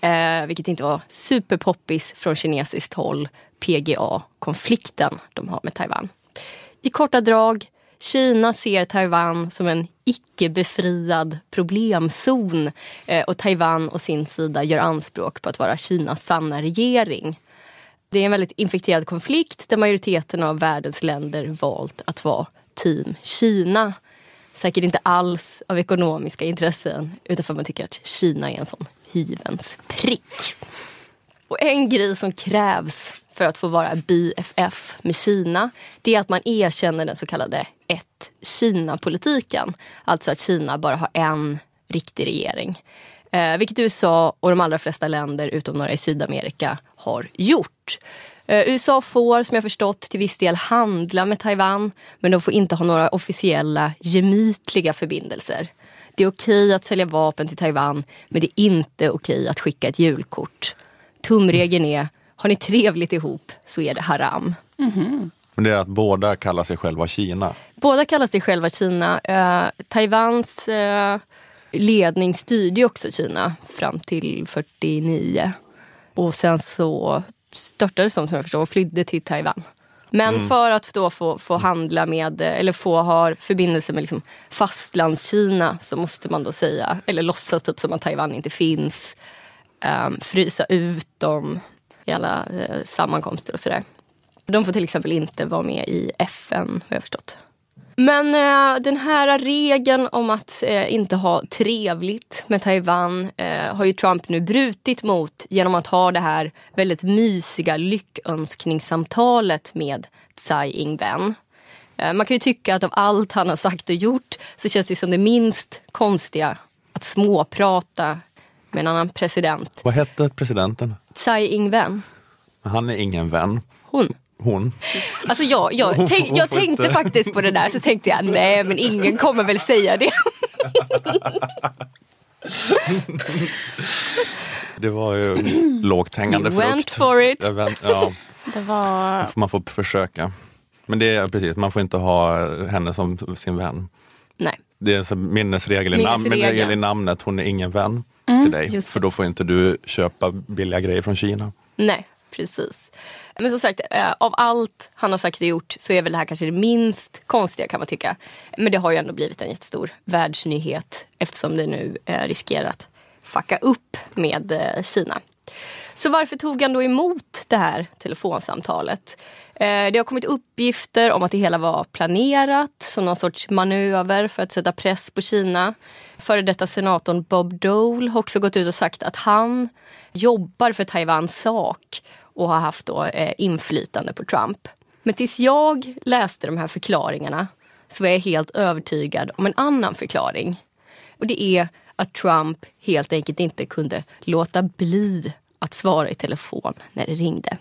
Eh, vilket inte var superpoppis från kinesiskt håll, PGA-konflikten de har med Taiwan. I korta drag, Kina ser Taiwan som en icke-befriad problemzon eh, och Taiwan å sin sida gör anspråk på att vara Kinas sanna regering. Det är en väldigt infekterad konflikt där majoriteten av världens länder valt att vara team Kina. Säkert inte alls av ekonomiska intressen utan för att man tycker att Kina är en sån hyvens prick. Och en grej som krävs för att få vara BFF med Kina det är att man erkänner den så kallade ett Kina-politiken. Alltså att Kina bara har en riktig regering. Eh, vilket USA och de allra flesta länder utom några i Sydamerika har gjort. Eh, USA får, som jag förstått, till viss del handla med Taiwan men de får inte ha några officiella gemytliga förbindelser. Det är okej att sälja vapen till Taiwan men det är inte okej att skicka ett julkort. Tumregeln är, har ni trevligt ihop så är det haram. Mhm. Men det är att båda kallar sig själva Kina. Båda kallar sig själva Kina. Eh, Taiwans eh, ledning styrde ju också Kina fram till 49. Och sen så störtades de som jag förstår och flydde till Taiwan. Men för att då få, få handla med, eller få ha förbindelse med liksom fastlandskina så måste man då säga, eller låtsas typ som att Taiwan inte finns. Um, frysa ut dem i alla eh, sammankomster och sådär. De får till exempel inte vara med i FN har jag förstått. Men eh, den här regeln om att eh, inte ha trevligt med Taiwan eh, har ju Trump nu brutit mot genom att ha det här väldigt mysiga lyckönskningssamtalet med Tsai Ing-wen. Eh, man kan ju tycka att av allt han har sagt och gjort så känns det som det minst konstiga att småprata med en annan president. Vad hette presidenten? Tsai Ing-wen. Han är ingen vän. Hon. Hon. Alltså jag, jag, Hon tänk, jag tänkte inte- faktiskt på det där så tänkte jag nej men ingen kommer väl säga det. Det var ju lågt hängande You went frukt. for it. Vänt- Ja, Det var... man får försöka. Men det är precis, man får inte ha henne som sin vän. Nej. Det är en minnesregel, i nam- Minnesregel. i namnet, hon är ingen vän Mm, till dig. För då får inte du köpa billiga grejer från Kina. Nej, precis. Men som sagt, eh, av allt han har sagt och gjort så är väl det här kanske det minst konstiga kan man tycka. Men det har ju ändå blivit en jättestor världsnyhet eftersom det nu eh, riskerar att fucka upp med eh, Kina. Så varför tog han då emot det här telefonsamtalet? Eh, det har kommit uppgifter om att det hela var planerat som någon sorts manöver för att sätta press på Kina. Före detta senatorn Bob Dole har också gått ut och sagt att han jobbar för Taiwans sak och har haft då, eh, inflytande på Trump. Men tills jag läste de här förklaringarna så var jag helt övertygad om en annan förklaring. Och det är att Trump helt enkelt inte kunde låta bli att svara i telefon när det ringde.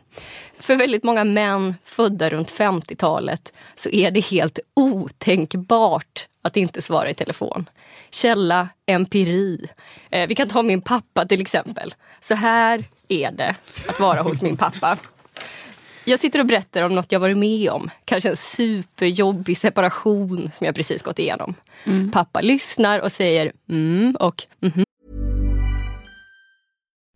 För väldigt många män födda runt 50-talet så är det helt otänkbart att inte svara i telefon. Källa empiri. Eh, vi kan ta min pappa till exempel. Så här är det att vara hos min pappa. Jag sitter och berättar om något jag varit med om. Kanske en superjobbig separation som jag precis gått igenom. Pappa lyssnar och säger mm och mhm.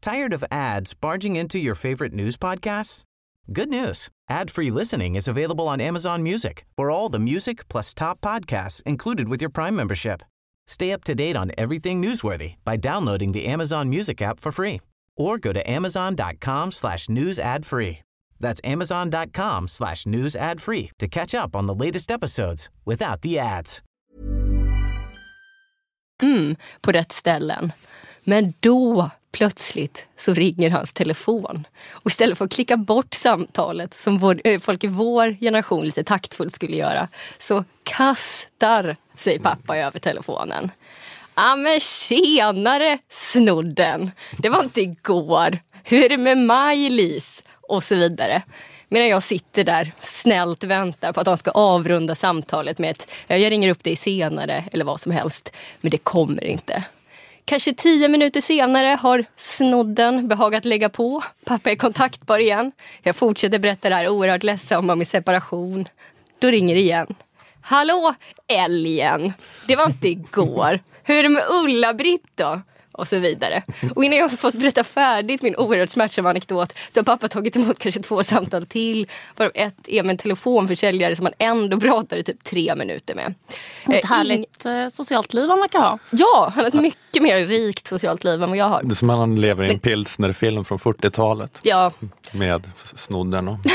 Tired of ads barging into your favorite news podcasts? Good news. Ad-free listening is available on Amazon Music for all the music plus top podcasts included with your Prime membership. Stay up to date on everything newsworthy by downloading the Amazon Music app for free or go to amazon.com slash news ad free. That's amazon.com slash news ad free to catch up on the latest episodes without the ads. mm på rätt ställen. Men då plötsligt så ringer hans telefon. Och istället för att klicka bort samtalet som vår, eh, folk i vår generation lite taktfullt skulle göra så kastar sig pappa över telefonen. Ja men tjenare snodden! Det var inte igår. Hur är det med Maj-Lis? Och så vidare. Medan jag sitter där snällt väntar på att de ska avrunda samtalet med ett jag ringer upp dig senare eller vad som helst. Men det kommer inte. Kanske tio minuter senare har snodden behagat lägga på. Pappa är kontaktbar igen. Jag fortsätter berätta det här oerhört ledsamma om min separation. Då ringer det igen. Hallå älgen! Det var inte igår. Hur är det med Ulla-Britt då? Och så vidare. Och innan jag har fått berätta färdigt min oerhört smärtsamma anekdot så har pappa tagit emot kanske två samtal till. Varav ett är med en telefonförsäljare som han ändå pratar i typ tre minuter med. Ett Eh, härligt eh, socialt liv han verkar ha. Ja, han har ett mycket mer rikt socialt liv än vad jag har. Det är som att han lever i en pilsnerfilm från 40-talet Ja, med snodden. Och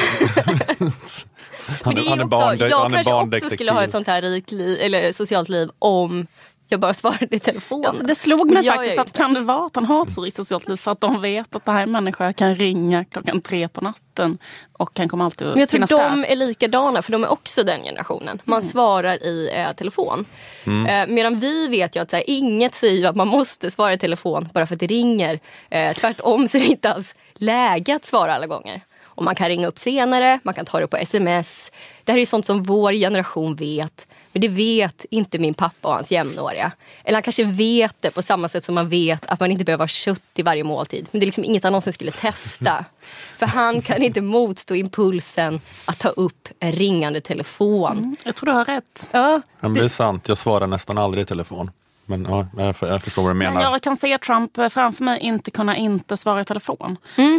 men det är ju också, barnde- jag han är kanske också barndetektiv. skulle ha ett sånt här rikt liv, eller socialt liv om Jag bara svarade i telefon. Det slog mig Jag faktiskt att kan det vara att han har ett så rikt socialt liv för att de vet att det här är en människa jag kan ringa klockan tre på natten och han kommer alltid Men jag att tror finnas de där. är likadana för de är också den generationen. Man svarar i eh, telefon. Eh, medan vi vet ju att så här, inget säger att man måste svara i telefon bara för att det ringer. Eh, tvärtom så är det inte alls läge att svara alla gånger. Och man kan ringa upp senare, man kan ta det på sms. Det här är ju sånt som vår generation vet. Men det vet inte min pappa och hans jämnåriga. Eller han kanske vet det på samma sätt som man vet att man inte behöver ha kött i varje måltid. Men det är liksom inget han någonsin skulle testa. För han kan inte motstå impulsen att ta upp en ringande telefon. Jag tror du har rätt. Ja, men det är sant, jag svarar nästan aldrig i telefon. Men ja, jag, förstår vad du menar. Men jag kan se Trump framför mig inte kunna inte svara i telefon.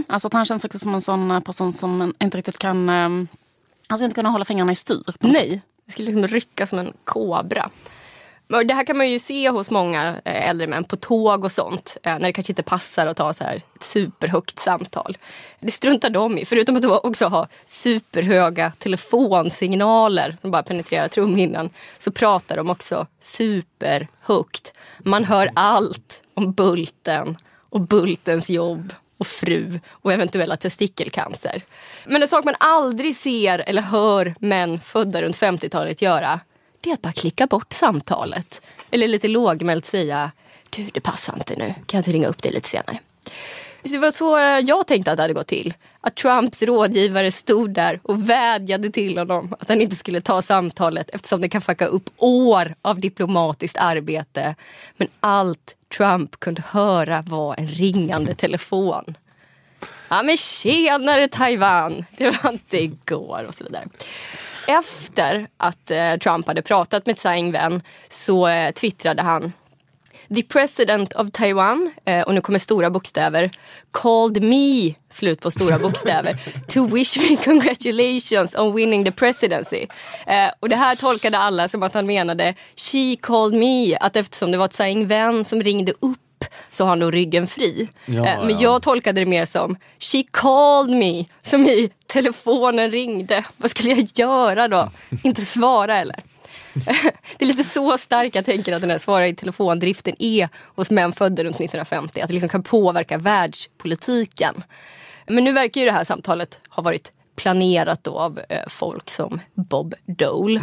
Alltså att han känns också som en sån person som inte riktigt kan eh, Alltså inte kunna hålla fingrarna i styr. på något sätt. Det skulle liksom rycka som en kobra. Det här kan man ju se hos många eh, äldre män på tåg och sånt. Eh, när det kanske inte passar att ta så här ett superhögt samtal. Det struntar de i. Förutom att de också har superhöga telefonsignaler som bara penetrerar trumhinnan. Så pratar de också superhögt. Man hör allt om Bulten och Bultens jobb och fru och eventuella testikelcancer. Men en sak man aldrig ser eller hör män födda runt 50-talet göra det är att bara klicka bort samtalet. Eller lite lågmält säga du det passar inte nu, kan jag inte ringa upp dig lite senare. Så Det var så eh, jag tänkte att det hade gått till. Att Trumps rådgivare stod där och vädjade till honom att han inte skulle ta samtalet eftersom det kan fucka upp år av diplomatiskt arbete. Men allt Trump kunde höra var en ringande telefon. Ja men tjenare Taiwan, det var inte igår och så vidare. Efter att eh, Trump hade pratat med Tsai Ing-wen så eh, twittrade han The president of Taiwan, eh, och nu kommer stora bokstäver, called me, slut på stora bokstäver, to wish me congratulations on winning the presidency. Eh, och det här tolkade alla som att han menade, she called me, att eftersom det var Tsai Ing-wen som ringde upp så har han då ryggen fri. Ja, Eh, men ja. jag tolkade det mer som, she called me, som i telefonen ringde. Vad skulle jag göra då? Inte svara eller? Det är lite så starkt jag tänker att den här svara i telefondriften är hos män födda runt 1950. Att det liksom kan påverka världspolitiken. Men nu verkar ju det här samtalet ha varit planerat då av eh, folk som Bob Dole.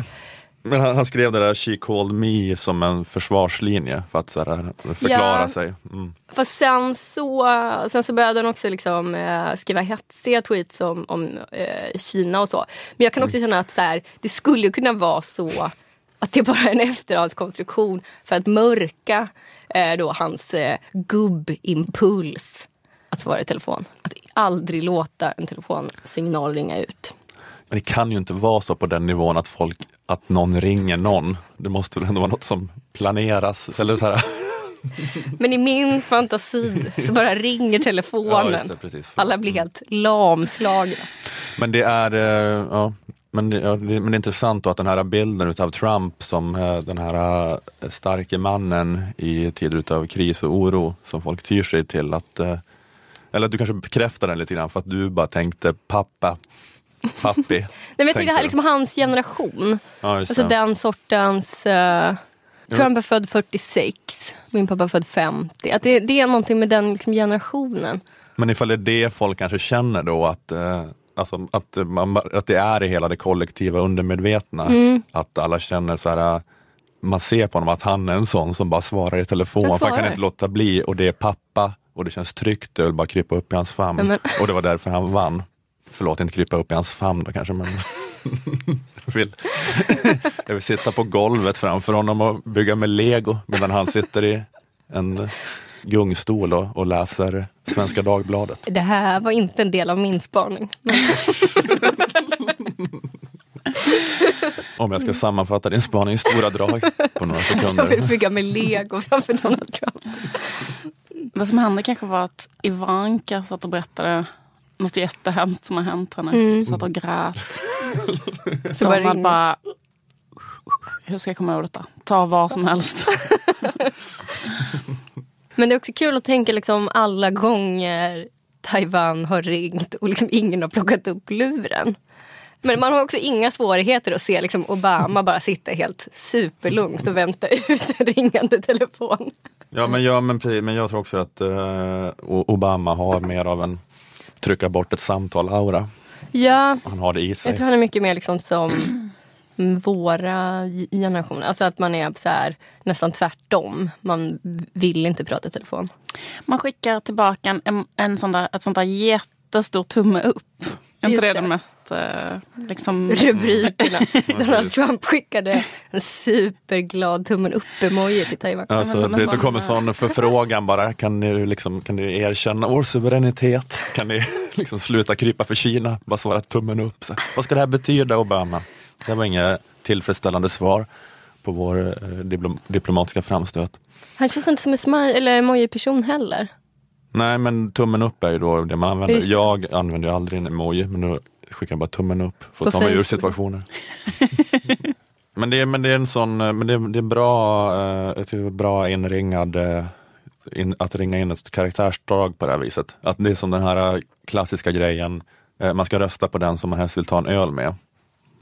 Men han, han skrev det där She called me som en försvarslinje för att så här, förklara Ja. sig. Mm. Fast sen så, sen så började han också liksom, eh, skriva hetsiga tweets om, om eh, Kina och så. Men jag kan också känna att så här, det skulle kunna vara så att det bara är en efterhandskonstruktion för att mörka eh, då hans eh, gubbimpuls att svara i telefon. Att aldrig låta en telefonsignal ringa ut. Men det kan ju inte vara så på den nivån att folk, att någon ringer någon. Det måste väl ändå vara något som planeras. Eller så här. Men i min fantasi så bara ringer Ja, telefonen. just det. Alla blir helt lamslagna. Men det är, eh, ja, men det, ja, det, men det är intressant då att den här bilden utav Trump som eh, den här eh, starke mannen i tider utav kris och oro som folk tyr sig till att, eh, eller att du kanske bekräftar den lite grann för att du bara tänkte pappa, pappi. Nej, men jag tänkte det här liksom hans generation. Ja, Alltså den sortens... Uh, Trump är född 46, min pappa är född 50. Att det, det är någonting med den liksom, generationen. Men ifall det är det folk kanske känner då att, eh, alltså, att, man, att det är i hela det kollektiva undermedvetna. Mm. Att alla känner så här, eh, man ser på honom att han är en sån som bara svarar i telefon. För han kan inte låta bli och det är pappa och det känns tryggt. Jag vill bara krypa upp i hans famn. Men- Och det var därför han vann. Förlåt, inte krypa upp i hans famn då kanske men jag, vill, jag vill sitta på golvet framför honom och bygga med lego medan han sitter i en gungstol och, och läser Svenska Dagbladet. Det här var inte en del av min spaning. Om jag ska sammanfatta din spaning i stora drag på några Jag vill sekunder. bygga med lego framför Donald Trump. Det som hände kanske var att Ivanka satt och berättade något jättehemskt som har hänt henne. Mm. Satt och grät. Så Donald bara, hur ska jag komma ihåg detta? Ta vad som helst. Men det är också kul att tänka liksom alla gånger Taiwan har ringt och liksom ingen har plockat upp luren. Men man har också inga svårigheter att se liksom Obama bara sitta helt superlugnt och vänta ut en ringande telefon. Ja, men, ja, men, men jag tror också att eh, Obama har mer av en trycka bort ett samtal-aura. Ja, Han har det i sig. jag tror han är mycket mer liksom som våra generationer. Alltså att man är så här, nästan tvärtom. Man vill inte prata i telefon. Man skickar tillbaka en, en, sån där, ett sånt där jättestor tumme upp. Är inte det, det. den mest eh, liksom... Rubrikerna. Donald Trump skickade en superglad tummen upp-emoji till Taiwan. Alltså, det, det sån- kommer sån förfrågan bara, kan ni, liksom, kan ni erkänna vår suveränitet? Kan ni liksom sluta krypa för Kina? Bara svara tummen upp. Så, vad ska det här betyda Obama? Det var inget tillfredsställande svar på vår eh, diplom, diplomatiska framstöt. Han känns inte som en smile eller emoji-person heller. Nej men tummen upp är ju då det man använder. Just. Jag använder ju aldrig en emoji men nu skickar jag bara tummen upp för att ta mig ur situationer. men, det, är- men det är en sån, eh, men det, är- det är bra, eh, jag tycker det är bra inringad, eh, in, att ringa in ett karaktärsdrag på det här viset. Att det är som den här eh, klassiska grejen, eh, man ska rösta på den som man helst vill ta en öl med.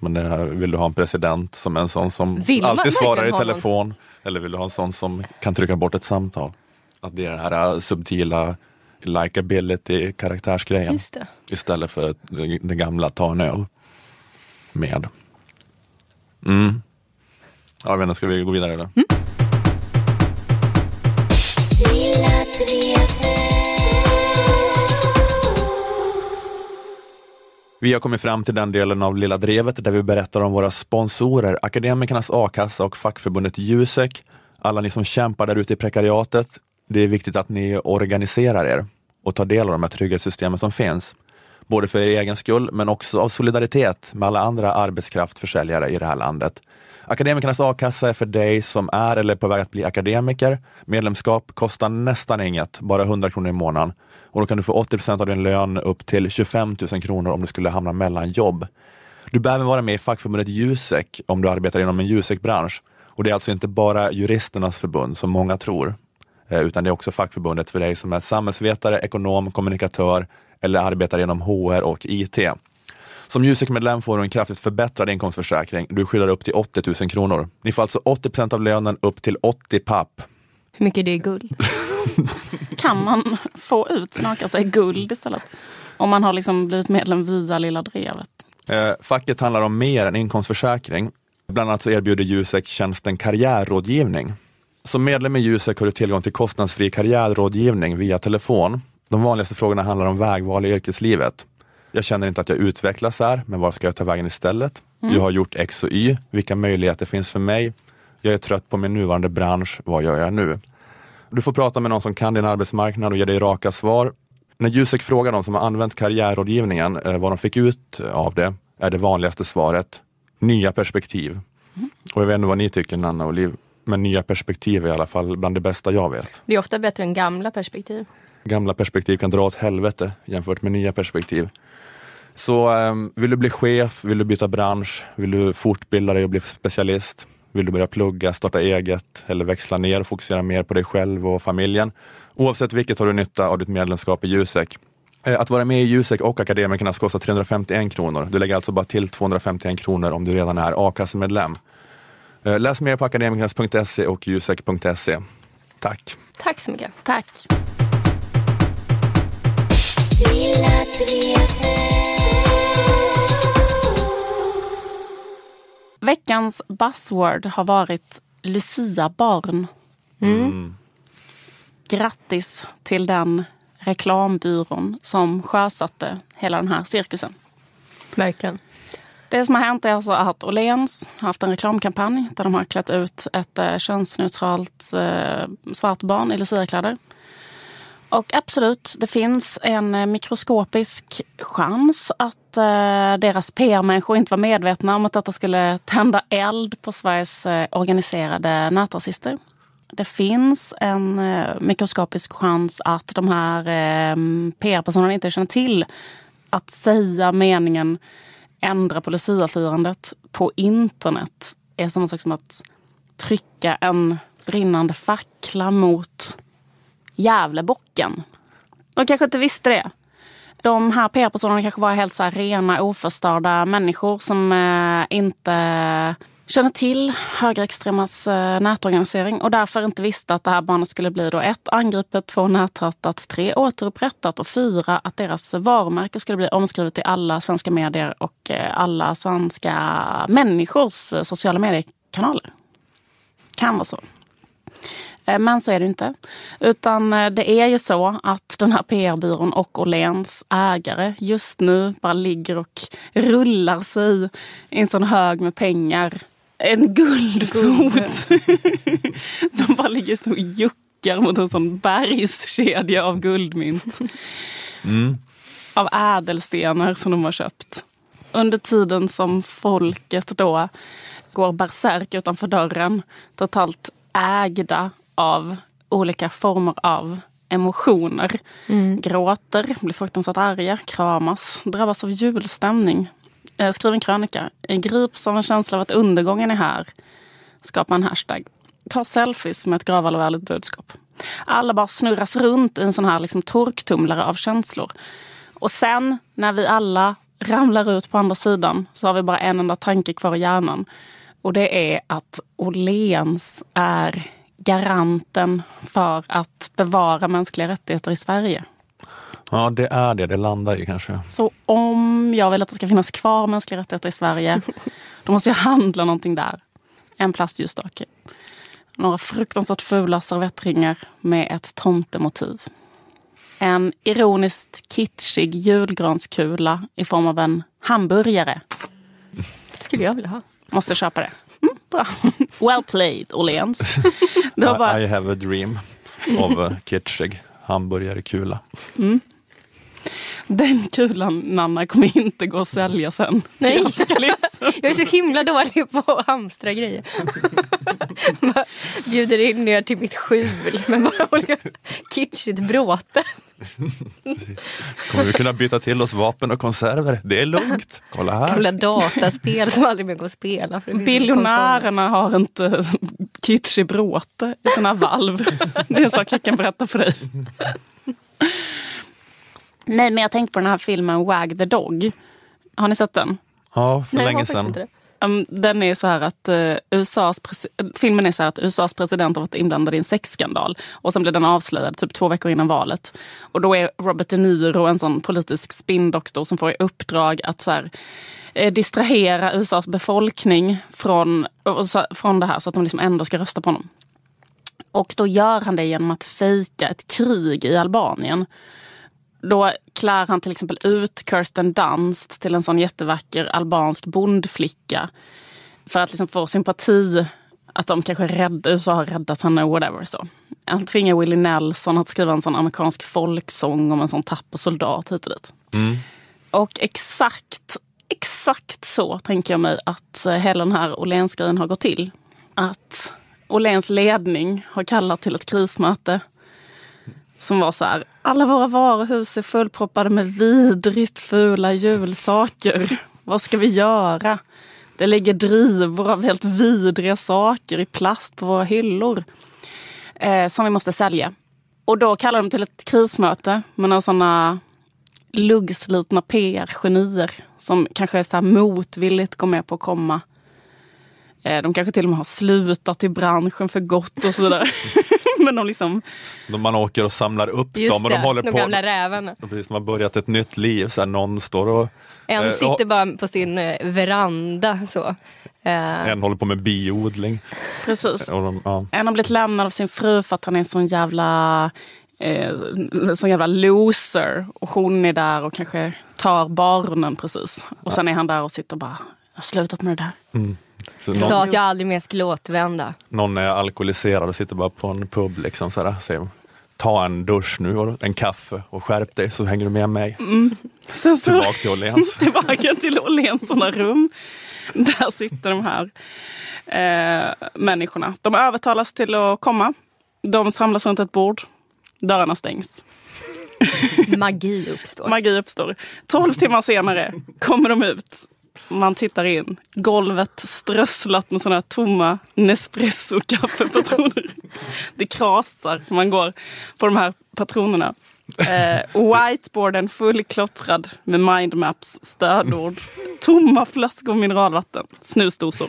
Men det här, vill du ha en president som är en sån som Vill man alltid svarar i någon telefon? Eller vill du ha en sån som kan trycka bort ett samtal? Att det är den här eh, subtila likability karaktärsgrejen. Just det. Istället för det, gamla ta en öl med. Mm. Ja, jag vet inte, ska vi gå vidare eller? Vi har kommit fram till den delen av Lilla Drevet där vi berättar om våra sponsorer, Akademikernas A-kassa och fackförbundet Jusek. Alla ni som kämpar där ute i prekariatet, det är viktigt att ni organiserar er och tar del av de här trygghetssystemen som finns. Både för er egen skull, men också av solidaritet med alla andra arbetskraftförsäljare i det här landet. Akademikernas a-kassa är för dig som är eller är på väg att bli akademiker. Medlemskap kostar nästan inget, bara 100 kronor i månaden. Och då kan du få 80 procent av din lön upp till 25 000 kronor om du skulle hamna mellan jobb. Du behöver vara med i fackförbundet Jusek om du arbetar inom en Jusek-bransch. Och det är alltså inte bara juristernas förbund som många tror, eh, utan det är också fackförbundet för dig som är samhällsvetare, ekonom, kommunikatör eller arbetar inom HR och IT. Som Jusek-medlem får du en kraftigt förbättrad inkomstförsäkring. Du skyddar upp till 80 000 kronor. Ni får alltså 80% av lönen upp till 80 papp. Hur mycket det är guld. Kan man få ut smaka sig guld istället? Om man har liksom blivit medlem via Lilla Drevet. Eh, facket handlar om mer än inkomstförsäkring. Bland annat så erbjuder Jusek tjänsten karriärrådgivning. Som medlem i Jusek har du tillgång till kostnadsfri karriärrådgivning via telefon. De vanligaste frågorna handlar om vägval i yrkeslivet. Jag känner inte att jag utvecklas här, men var ska jag ta vägen istället? Jag har gjort X och Y. Vilka möjligheter finns för mig? Jag är trött på min nuvarande bransch. Vad gör jag nu? Du får prata med någon som kan din arbetsmarknad och ge dig raka svar. När Jusek frågar de som har använt karriärrådgivningen eh, vad de fick ut av det, är det vanligaste svaret nya perspektiv. Och jag vet inte vad ni tycker Nanna och Liv, men nya perspektiv är i alla fall bland det bästa jag vet. Det är ofta bättre än gamla perspektiv. Gamla perspektiv kan dra åt helvete jämfört med nya perspektiv. Så ehm, vill du bli chef, vill du byta bransch, vill du fortbilda dig och bli specialist, vill du börja plugga, starta eget eller växla ner och fokusera mer på dig själv och familjen. Oavsett vilket har du nytta av ditt medlemskap i Jusek. Eh, Att vara med i Jusek och Akademikernas kostar 351 kronor. Du lägger alltså bara till 251 kronor om du redan är a-kassemedlem. Eh, Läs mer på akademikernas.se och jusek.se. Tack! Tack så mycket. Tack. Veckans buzzword har varit Lucia-barn. Grattis till den reklambyrån som sjösatte hela den här cirkusen. Verkligen. Det som har hänt är alltså att Åhléns har haft en reklamkampanj där de har klätt ut ett eh, könsneutralt eh, svart barn i luciakläder. Och absolut, det finns en eh, mikroskopisk chans att eh, deras PR-människor inte var medvetna om att detta skulle tända eld på Sveriges eh, organiserade nätrasister. Det finns en eh, mikroskopisk chans att de här eh, PR-personerna inte känner till att säga meningen ändra på luciafirandet på internet är samma sak som att trycka en brinnande fackla mot Gävlebocken. De kanske inte visste det. de här PR-personerna kanske var helt så här rena oförstörda människor som eh, inte känner till högerextremas eh, nätorganisering och därför inte visste att det här barnet skulle bli då ett angripet, två näthatat, tre återupprättat och fyra att deras varumärke skulle bli omskrivet i alla svenska medier och eh, alla svenska människors eh, sociala mediekanaler. Kan vara så. Eh, Men så är det inte. Utan eh, det är ju så att den här PR-byrån och Åhléns ägare just nu bara ligger och rullar sig i en sån hög med pengar. En guldfot. De bara ligger just nu och juckar mot en sån bergskedja av guldmynt. Av ädelstenar som de har köpt. Under tiden som folket då går bärsärk utanför dörren. Totalt ägda av olika former av emotioner. Gråter, blir fruktansvärt arga, kramas, drabbas av julstämning. Eh, Skriv en krönika. Eh, Grips av en känsla av att undergången är här. Skapa en hashtag. Ta selfies med ett gravallvarligt budskap. Alla bara snurras runt i en sån här liksom torktumlare av känslor. Och sen när vi alla ramlar ut på andra sidan så har vi bara en enda tanke kvar i hjärnan. Och det är att Åhléns är garanten för att bevara mänskliga rättigheter i Sverige. Ja, det är det det landar i kanske. Så om jag vill att det ska finnas kvar mänskliga rättigheter i Sverige, då måste jag handla någonting där. En plastljusstake. Några fruktansvärt fula servettringar med ett tomtemotiv. En ironiskt kitschig julgranskula i form av en hamburgare. skulle jag vilja ha. Måste köpa det. Mm, bra. Well played, Åhléns. Bara... I have a dream of a kitschig hamburgerkula. Den kulan, Nanna, kommer inte gå att sälja sen. Nej. Apocalypse. Jag är så himla dålig på att hamstra grejer. Bjuder in er till mitt skjul med bara olika kitschigt bråte. Kommer vi kunna byta till oss vapen och konserver? Det är lugnt. Kolla här. Gamla dataspel som aldrig mer går att spela. För Biljonärerna har inte kitschig bråte i sina valv. Det är en sak jag kan berätta för dig. Nej, men jag tänkte på den här filmen Wag the Dog. Har ni sett den? Ja, för Nej, länge sedan. Um, Den är så här att eh, USAs presi- filmen är så här att USAs president har varit inblandad i en sexskandal. Och sen blir den avslöjad typ två veckor innan valet. Och då är Robert De Niro en sån politisk spinndoktor som får i uppdrag att så här, eh, distrahera USAs befolkning från, så, från det här så att de liksom ändå ska rösta på honom. Och då gör han det genom att fejka ett krig i Albanien. Då klär han till exempel ut Kirsten Dunst till en sån jättevacker albansk bondflicka. För att liksom få sympati. Att de kanske är rädda, USA har räddat henne, whatever. Så. Han tvingar Willie Nelson att skriva en sån amerikansk folksång om en sån tapper soldat hit och dit. Och exakt, exakt så tänker jag mig att eh, hela den här Åhléns-grejen har gått till. Att Åhléns ledning har kallat till ett krismöte som var så här, alla våra varuhus är fullproppade med vidrigt fula julsaker. Vad ska vi göra? Det ligger drivor av helt vidriga saker i plast på våra hyllor. Eh, som vi måste sälja. Och då kallar de till ett krismöte med några sådana luggslitna PR-genier som kanske är så här motvilligt går med på att komma. Eh, de kanske till och med har slutat i branschen för gott och så vidare. Men de liksom Man åker och samlar upp Just dem och det, de håller de på. gamla rävarna. De precis som har börjat ett nytt liv. Så här, någon står och En Eh, sitter och- bara på sin eh, veranda så. Eh, en håller på med biodling. Precis. Och de, ja. En har blivit lämnad av sin fru för att han är en sån jävla, eh, sån jävla loser. Och hon är där och kanske tar barnen precis. Och sen är han där och sitter och bara, jag har slutat med det där. Så Sa någon, att jag aldrig mer skulle återvända. någon är alkoholiserad och sitter bara på en pub. Liksom, så här, säger, Ta en dusch nu och en kaffe och skärp dig så hänger du med mig. Sen så, Tillbaka till Åhléns. tillbaka till Åhléns såna rum. Där sitter de här eh, människorna. De övertalas till att komma. De samlas runt ett bord. Dörrarna stängs. Magi uppstår. Magi uppstår. Tolv timmar senare kommer de ut Man tittar in. Golvet strösslat med sådana här tomma Nespresso-kaffepatroner. Det krasar. Man går på de här patronerna. Eh, whiteboarden fullklottrad med mindmaps, stödord, tomma flaskor mineralvatten, snusdosor,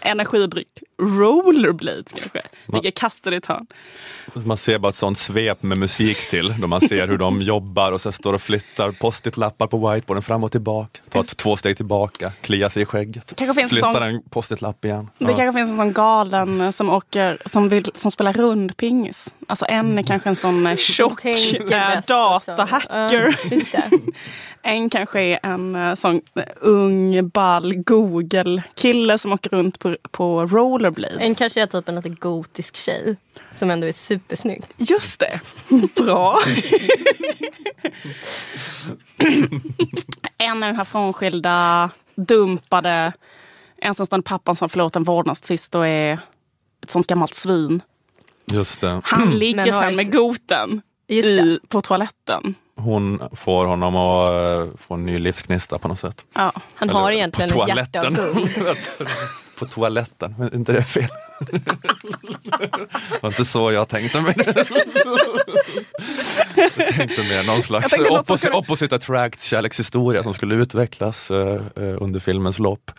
energidryck, rollerblades kanske, ligger kastade i ett hörn. Man ser bara ett sånt svep med musik till, då man ser hur de jobbar och så står och flyttar post-it-lappar på whiteboarden fram och tillbaka. Tar ett två steg tillbaka, kliar sig i skägget, Kanske finns flyttar sån- en post-it-lapp igen. Det Ja. kanske finns en sån galen som, åker, som, vill, som spelar rundpingis. Alltså en är kanske en sån eh, tjock äh, också. datahacker. En kanske är en eh, sån eh, ung, ball Google-kille som åker runt på, på rollerblades. En kanske är typ en lite gotisk tjej som ändå är supersnygg. Just det. Bra. en är den här frånskilda, dumpade. En som står med pappan som förlorat en vårdnadstvist och är ett sånt gammalt svin. Just det. Han ligger sen med goten i, på toaletten. Hon får honom att eh, få en ny livsgnista på något sätt. Ja. Han Eller har egentligen ett hjärta av toaletten. guld. på toaletten, men inte det fel? det var inte så jag tänkte mig. Jag tänkte mer någon slags tänkte opposite attract kärlekshistoria som skulle utvecklas eh, eh, under filmens lopp.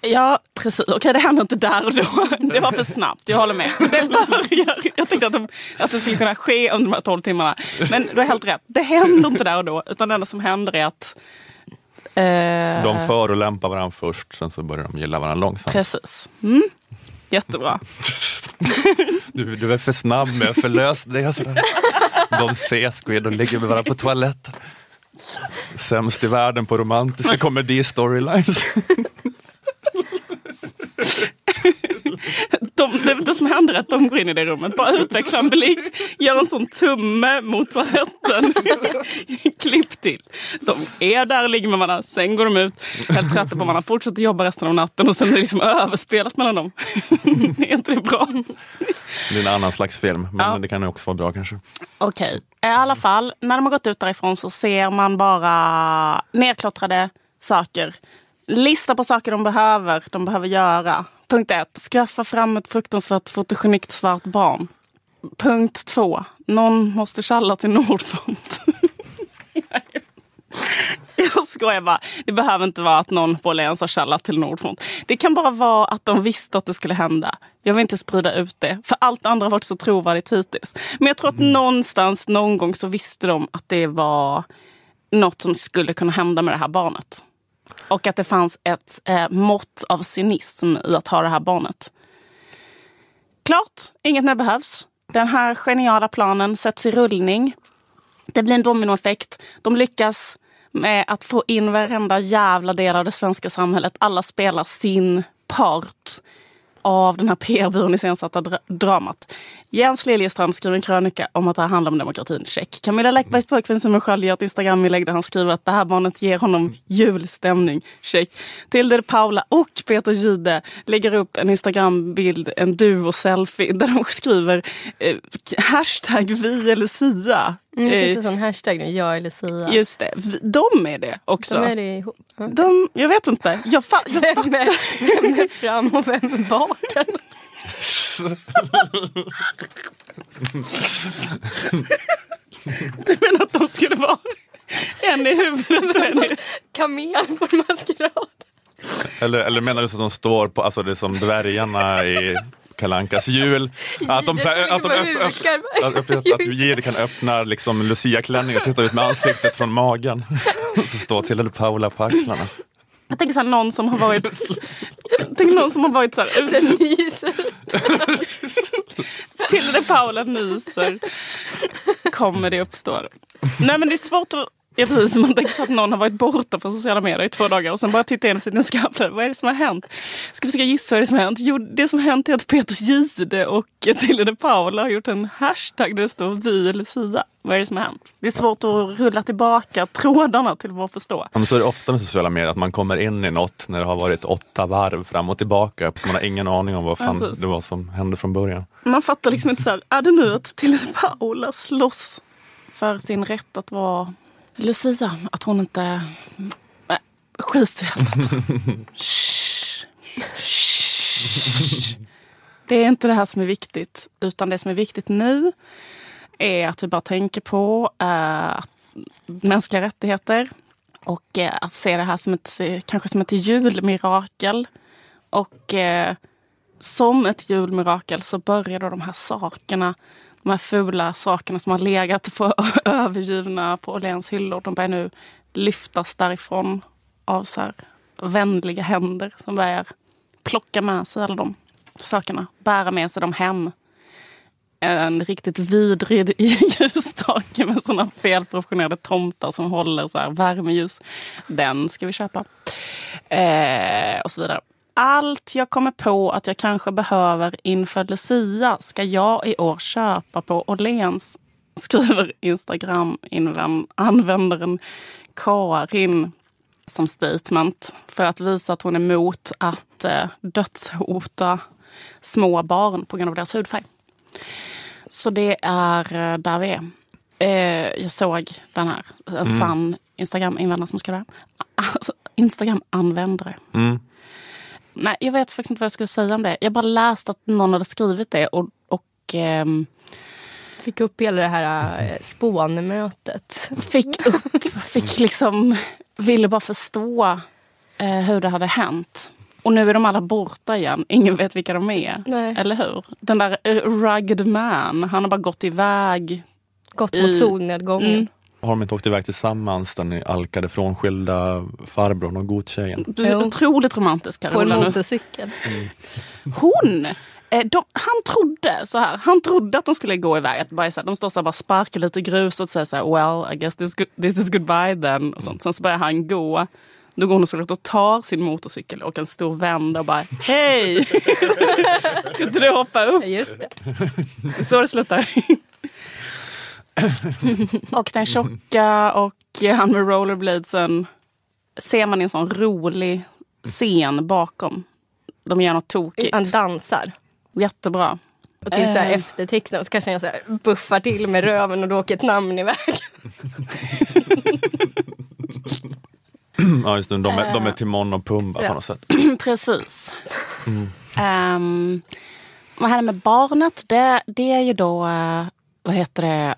Ja, precis. Okej, det hände inte där och då. Det var för snabbt, jag håller med. Det börjar. Jag tänkte att, de, att det skulle kunna ske under de här 12 timmarna. Men du har helt rätt. Det händer inte där och då. Utan det enda som händer är att... Eh, De förolämpar varandra först, sen så börjar de gilla varandra långsamt. Precis. Mm. Jättebra. Du, du är för snabb med att förlösa det. De ses, Squid, och ligger med varandra på toaletten. Sämst i världen på romantiska komedi-storylines. De, det, som händer är att de går in i det rummet, bara utvecklar en blick, gör en sån tumme mot toaletten. Klipp till. De är där, ligger med varandra, sen går de ut, helt trötta på varandra, fortsätter jobba resten av natten och sen är det liksom överspelat mellan dem. är inte det bra? Det är en annan slags film, men Ja. det kan också vara bra kanske. Okej, i alla fall, när de har gått ut därifrån så ser man bara nerklottrade saker. Lista på saker de behöver, de behöver göra. Punkt ett, skaffa fram ett fruktansvärt fotogenikt svart barn. Punkt två, någon måste tjalla till Nordfront. Jag skojar bara. Det behöver inte vara att någon på Åhléns har tjallat till Nordfront. Det kan bara vara att de visste att det skulle hända. Jag vill inte sprida ut det, för allt andra har varit så trovärdigt hittills. Men jag tror att någonstans, någon gång så visste de att det var något som skulle kunna hända med det här barnet. Och att det fanns ett eh, mått av cynism i att ha det här barnet. Klart, inget mer behövs. Den här geniala planen sätts i rullning. Det blir en dominoeffekt. De lyckas med att få in varenda jävla del av det svenska samhället. Alla spelar sin part av den här PR-byrån iscensatta dra- dramat. Jens Liljestrand skriver en krönika om att det här handlar om demokratin. Check. Camilla Läckbergs pojkvän Simon Sköld gör ett Instagram-inlägg där han skriver att det här barnet ger honom julstämning. Check. Tilde de Paula och Peter Gide lägger upp en Instagram-bild, en duo-selfie, där de skriver eh, hashtag vi är Lucia. Mm, det finns en sån hashtag nu, jag är Lucia. Just det, de är det också. De är det ihop. Ja. De, jag vet inte. Jag, fa- jag Vem är, vem är fram och vem är bak? Du menar att de skulle vara en i huvudet och en i... Kamel på en maskerad. Eller, eller menar du så att de står på, alltså det är som dvärgarna i Kalankas jul. Att de, så här, att de öpp, öpp, att, att, att Jihde kan öppna liksom Lucia-klänning och titta ut med ansiktet från magen. Så står till eller Paula på axlarna. Jag tänker så här, någon som har varit... Tänker någon som har varit så här... Sen nyser. Till det Paula nyser. Kommer det uppstår. Nej men det är svårt att... Ja, precis som man tänker sig att någon har varit borta på sociala medier i två dagar och sen bara tittar igenom sitt Instagramflöde. Vad är det som har hänt? Ska försöka gissa vad det är som har hänt? Jo, det som har hänt är att Peter Gide och Tilde de Paula har gjort en hashtag där det står Vi Lucia. Vad är det som har hänt? Det är svårt att rulla tillbaka trådarna till vad förstå. Ja, så är det ofta med sociala medier, att man kommer in i något när det har varit åtta varv fram och tillbaka. Så man har ingen aning om vad Ja, fan precis. det var som hände från början. Man fattar liksom inte så här, är det nu att Tilde de Paula slåss för sin rätt att vara Lucia? Att hon inte... Nej, Skit i allt detta. Det är inte det här som är viktigt. Utan det som är viktigt nu är att vi bara tänker på eh, mänskliga rättigheter. Och eh, att se det här som ett, kanske som ett julmirakel. Och eh, som ett julmirakel så börjar då de här sakerna, de här fula sakerna som har legat på övergivna på Åhléns hyllor, de börjar nu lyftas därifrån av så här vänliga händer som börjar plocka med sig alla de sakerna, bära med sig dem hem. En riktigt vidrig ljusstake med såna felproportionerade tomtar som håller så här värmeljus. Den ska vi köpa. Eh, och så vidare. Allt jag kommer på att jag kanske behöver inför Lucia ska jag i år köpa på Åhléns, skriver Instagram-användaren Karin som statement för att visa att hon är emot att eh, dödshota små barn på grund av deras hudfärg. Så det är eh, där vi är. Eh, jag såg den här, en Mm. sann Instagram-användare som skrev det. Instagram-användare. Mm. Nej, jag vet faktiskt inte vad jag skulle säga om det. Jag bara läste att någon hade skrivit det och, och ehm, Fick upp hela det här eh, spånmötet. fick upp, fick liksom, ville bara förstå eh, hur det hade hänt. Och nu är de alla borta igen. Ingen vet vilka de är. Nej. Eller hur? Den där eh, rugged man, han har bara gått iväg. Gått mot I- solnedgången. Mm. Har de inte åkt iväg tillsammans den ni alkade frånskilda farbrorn och godtjejen? Du är otroligt romantisk På en Carola. motorcykel. Hon! eh, De, han trodde så här, han trodde att de skulle gå iväg. Att bara, så här, de står så här, bara sparkar lite i gruset och säger så här, well, I guess this, this is goodbye then. Och sånt. Sen så börjar han gå. Då går hon såklart och tar sin motorcykel och en stor vända och bara hej! Ska inte du hoppa upp? Just det. Så det slutar. Och den tjocka och han med rollerbladesen ser man i en sån rolig scen bakom. De gör något tokigt. Han dansar. Jättebra. Och till så här Eh. eftertexten så kanske jag så här buffar till med röven och då åker ett namn iväg. Ja just det, de är, de är Timon och Pumba Ja. på något sätt. Precis. Ehm, vad händer med barnet? Det, det är ju då, eh, vad heter det, eh,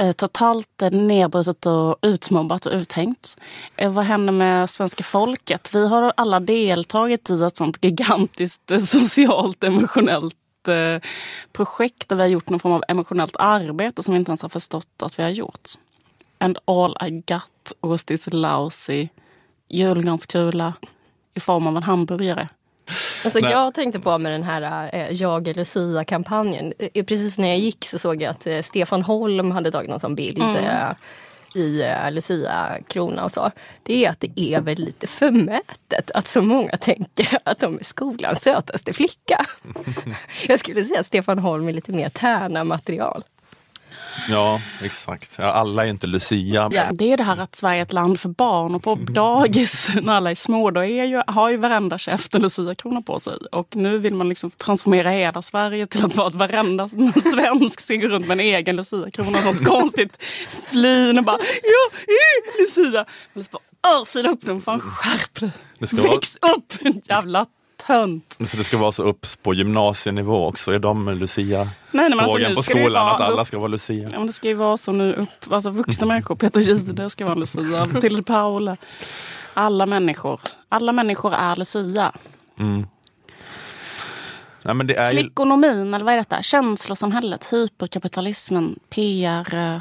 Eh, totalt nedbrutet och utmobbat och uthängt. Eh, vad händer med svenska folket? Vi har alla deltagit i ett sånt gigantiskt eh, socialt emotionellt projekt där vi har gjort någon form av emotionellt arbete som vi inte ens har förstått att vi har gjort. And all I got was this lousy julgranskula i form av en hamburgare. Alltså Nej. jag tänkte på med den här eh, Jag är Lucia-kampanjen. Eh, Precis när jag gick så såg jag att eh, Stefan Holm hade tagit någon sån bild eh, i eh, Lucia-krona och så. Det är att det är väl lite förmätet att så många tänker att de är skolans sötaste flicka. jag skulle säga att Stefan Holm är lite mer Tärna-material. Ja, exakt. Ja, alla är inte Lucia. Ja. Det är det här att Sverige är ett land för barn och på dagis när alla är små då är ju, har ju varenda käft en luciakrona på sig. Och nu vill man liksom transformera hela Sverige till att vara att varenda svensk ser runt med en egen luciakrona. Något konstigt flin och bara ja, eh, lucia. Men så bara örfila upp den, fan skärp dig. Ska vara- Väx upp jävla tönt. Så det ska vara så upp på gymnasienivå också. Är de Lucia-tågen Nej, nej, men alltså, nu på ska skolan vara att alla ska vara Lucia? Ja, men det ska ju vara så nu upp, alltså vuxna människor, Peter Jihde ska vara en Lucia, till Paula. Alla människor, alla människor är Lucia. Nej, men det är ju, eller vad är detta? Känslosamhället, hyperkapitalismen, PR. eh,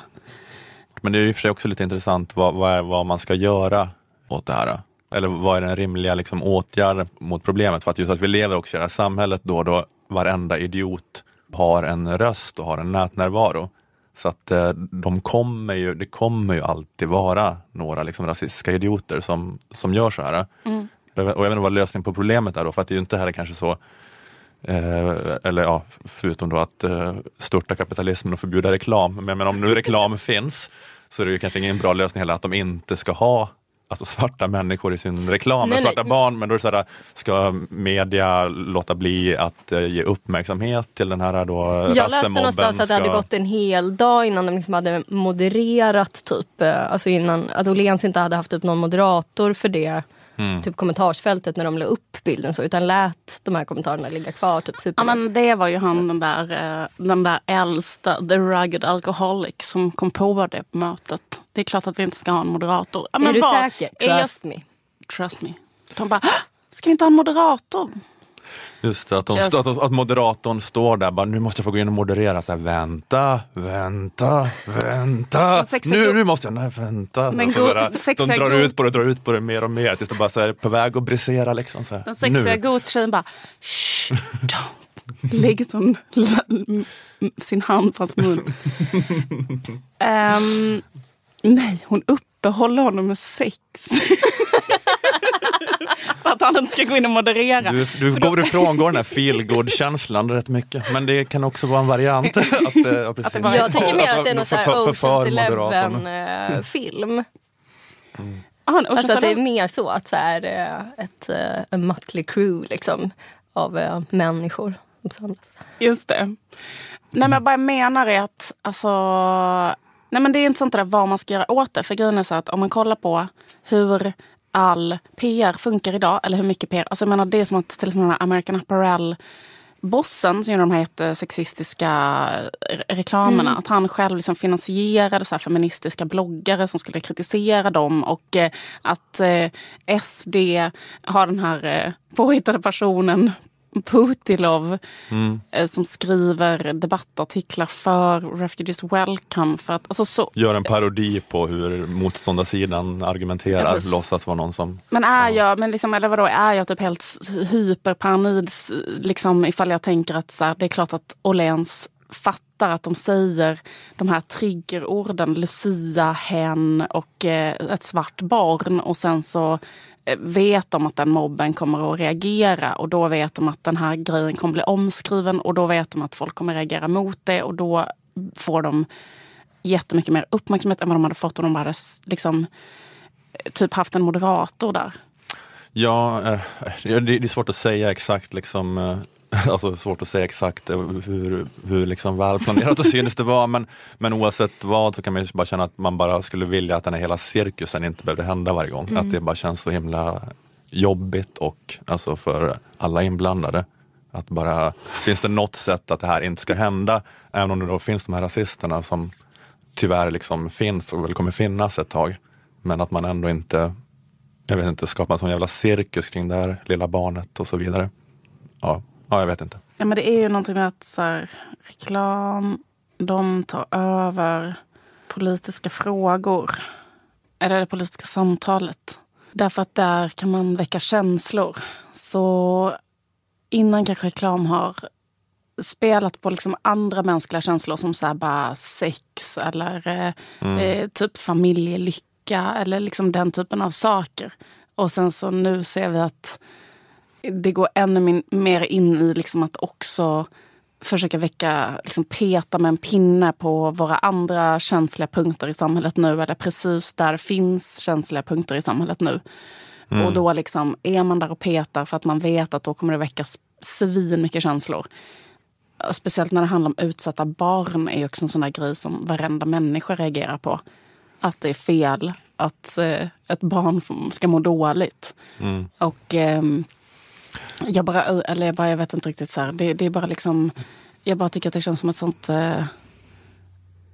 men det är ju för sig också lite intressant vad, vad, är, vad man ska göra åt det här. Eller vad är den rimliga liksom, åtgärden mot problemet? För att just att vi lever också i det här samhället då, då varenda idiot har en röst och har en nätnärvaro. Så att eh, de kommer ju, det kommer ju alltid vara några liksom, rasistiska idioter som, som gör så här. Vet- Och jag vet inte vad lösningen på problemet är då, för att det är ju inte heller kanske så Eh, eller ja, förutom då att eh, störta kapitalismen och förbjuda reklam. Men, men om nu reklam finns så är det ju kanske ingen bra lösning heller att de inte ska ha alltså svarta människor i sin reklam, Nej, svarta nej. barn. Men då är det så här, ska media låta bli att eh, ge uppmärksamhet till den här då Jag läste någonstans att det hade Ska- gått en hel dag innan de liksom hade modererat typ, eh, alltså innan, att Åhléns inte hade haft upp någon moderator för det. Mm. typ kommentarsfältet när de la upp bilden så utan lät de här kommentarerna ligga kvar. Typ super. Ja men det var ju han den där, eh, den där äldsta, the rugged alcoholic som kom på det på mötet. Det är klart att vi inte ska ha en moderator. Ja, är men du vad- säker? är jag- Trust me. Trust me. De bara, "Hå! ska vi inte ha en moderator? Just det, att, de, Just- att, att moderatorn står där bara, nu måste jag få gå in och moderera. Så här, vänta, vänta, vänta. Nu, nu måste jag, nej vänta. Så go- bara, de drar ut på det, drar ut på det mer och mer tills det bara så här, är på väg att brisera. Liksom, så här. Den sexiga nu. godtjejen bara, shh, don't. Lägger sån, sin hand på hans mun. Ehm, nej, hon uppehåller honom med sex. Att han inte ska gå in och moderera. Du, du går ifrån går den här feel känslan rätt mycket. Men det kan också vara en variant. att, eh, ja, precis. var- Jag tycker mer att det är någon För- sån för- här för- för Oceans. Eleven-film. Han, Alltså att det är mer så att så här, eh, ett eh, en motley crew liksom, av människor som samlas. Just det. Nej men vad jag menar är att alltså, nej men det är inte sånt där vad man ska göra åt det. För grejen är så att om man kollar på hur all PR funkar idag, eller hur mycket PR, alltså jag menar det är som att till exempel American Apparel bossen som gjorde de här jättesexistiska re- reklamerna. Att han själv liksom finansierade så här feministiska bloggare som skulle kritisera dem. Och eh, att eh, SD har den här eh, påhittade personen Putilov eh, som skriver debattartiklar för Refugees Welcome. För att, alltså så, Gör en parodi på hur motståndarsidan argumenterar. Ja, precis. låtsas vara någon som... Men är jag, men liksom, eller vadå, är jag typ helt hyperparanoid liksom, ifall jag tänker att så här, det är klart att Åhléns fattar att de säger de här triggerorden Lucia, hen och eh, ett svart barn och sen så Eh, vet de att den mobben kommer att reagera och då vet de att den här grejen kommer bli omskriven och då vet de att folk kommer reagera mot det och då får de jättemycket mer uppmärksamhet än vad de hade fått om de hade liksom, eh, typ haft en moderator där. Ja, eh, det är svårt att säga exakt liksom Alltså svårt att säga exakt hur, hur liksom välplanerat och cyniskt det var men, men oavsett vad så kan man ju bara känna att man bara skulle vilja att den här hela cirkusen inte behövde hända varje gång. Att det bara känns så himla jobbigt och alltså för alla inblandade. Att bara, finns det något sätt att det här inte ska hända? Även om det då finns de här rasisterna som tyvärr liksom finns och väl kommer finnas ett tag. Men att man ändå inte jag vet inte, skapa en sån jävla cirkus kring det här lilla barnet och så vidare. Ja, ja jag vet inte. Ja, men det är ju någonting med att så här, reklam, de tar över politiska frågor. Eller det politiska samtalet. Därför att där kan man väcka känslor. Så innan kanske reklam har spelat på liksom andra mänskliga känslor som så bara sex eller eh, eh, typ familjelycka eller liksom den typen av saker. Och sen så nu ser vi att det går ännu min, mer in i liksom att också försöka väcka, liksom peta med en pinne på våra andra känsliga punkter i samhället nu. Eller precis där finns känsliga punkter i samhället nu. Och då liksom är man där och petar för att man vet att då kommer det väckas svin mycket känslor. Speciellt när det handlar om utsatta barn är ju också en sån där grej som varenda människa reagerar på. Att det är fel att eh, ett barn ska må dåligt. Och ehm, jag bara, eller jag bara, jag vet inte riktigt så här. Det, det är bara liksom, jag bara tycker att det känns som ett sånt... Eh,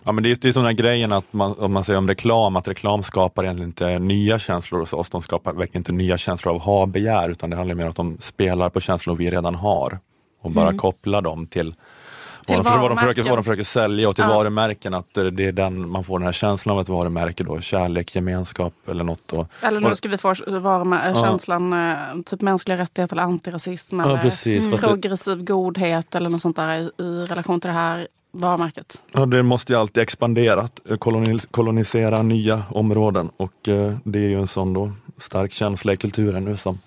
Ja, men det är, det är som den här grejen att man, om man säger om reklam, att reklam skapar egentligen inte nya känslor hos oss. De skapar verkligen inte nya känslor av ha-begär, utan det handlar mer om att de spelar på känslor vi redan har och bara kopplar dem till Till vad, de, vad, de försöker, vad de försöker sälja och till Ja. varumärken. Att det är den, man får den här känslan av ett varumärke, då, kärlek, gemenskap eller något. Och, eller nu ska vi få vara med Ja. känslan eh, typ mänskliga rättigheter eller antirasism. Ja, eller precis, det- progressiv godhet eller något sånt där i, i relation till det här varumärket. Ja, det måste ju alltid expandera, att kolonis- kolonisera nya områden och eh, det är ju en sån då stark känsla i kulturen nu som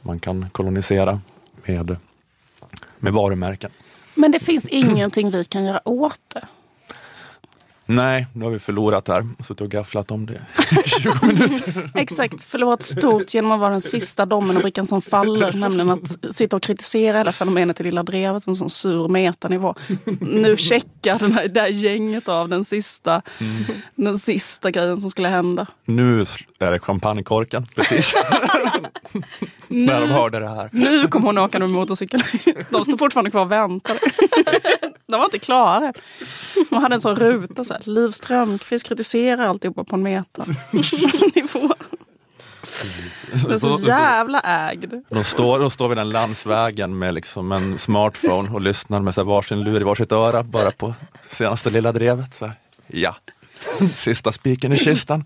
man kan kolonisera med, med varumärken. Men det finns ingenting vi kan göra åt det. Nej, nu har vi förlorat här. Suttit och gafflat om det i 20 minuter. Exakt, förlorat stort genom att vara den sista domen och brickan som faller. Nämligen att sitta och kritisera hela fenomenet i Lilla Drevet på en sån sur metanivå. Nu checkar den här, det här gänget av den sista, den sista grejen som skulle hända. Nu är det champagnekorken, precis. När de hörde det här. Nu kommer hon åka med motorcykeln. De står fortfarande kvar och väntar. De var inte klara. De hade en sån ruta. Så här, Liv Strömquist kritiserar alltihopa på en meter. Nivå. Den är så jävla ägd. De står, de står vid den landsvägen med liksom en smartphone och lyssnar med så här varsin lur i varsitt öra bara på senaste lilla drevet. Så här. Ja, sista spiken i kistan.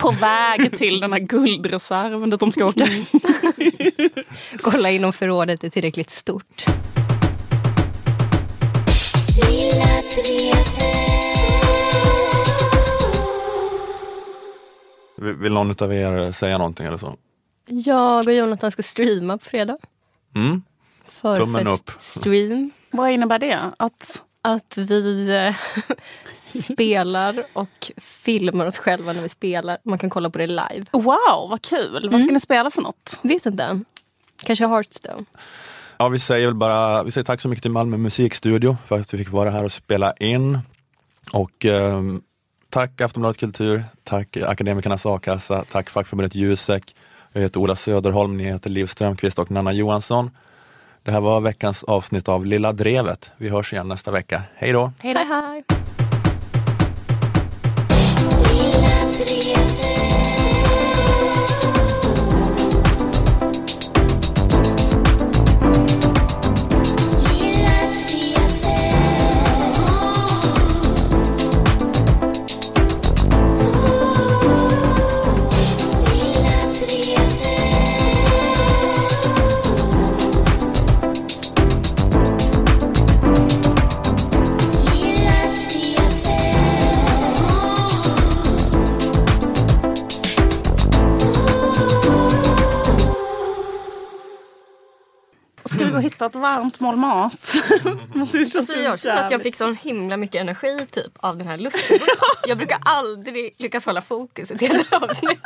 På väg till den här guldreserven dit de ska åka. Kolla in om förrådet är tillräckligt stort. Vill vill någon av er säga någonting eller så? Jag och Jonathan ska streama på fredag. Mm? Tummen upp. Förfest-stream. Vad innebär det? Att Att vi eh, spelar och filmar oss själva när vi spelar. Man kan kolla på det live. wow, vad kul. Vad ska ni spela för något? Vet inte än. Kanske Hearthstone. Ja, vi säger väl bara vi säger tack så mycket till Malmö musikstudio för att vi fick vara här och spela in. Och ehm, tack Aftonbladet Kultur, tack Akademikernas A-kassa, tack fackförbundet Jusek. Jag heter Ola Söderholm, ni heter Liv Strömquist och Nanna Johansson. Det här var veckans avsnitt av Lilla Drevet. Vi hörs igen nästa vecka. Hej då! Hej hej! Ska vi gå och hitta ett varmt mål mat? Alltså jag känner att jag fick så himla mycket energi typ av den här lusten. Jag brukar aldrig lyckas hålla fokus i ett helt avsnitt.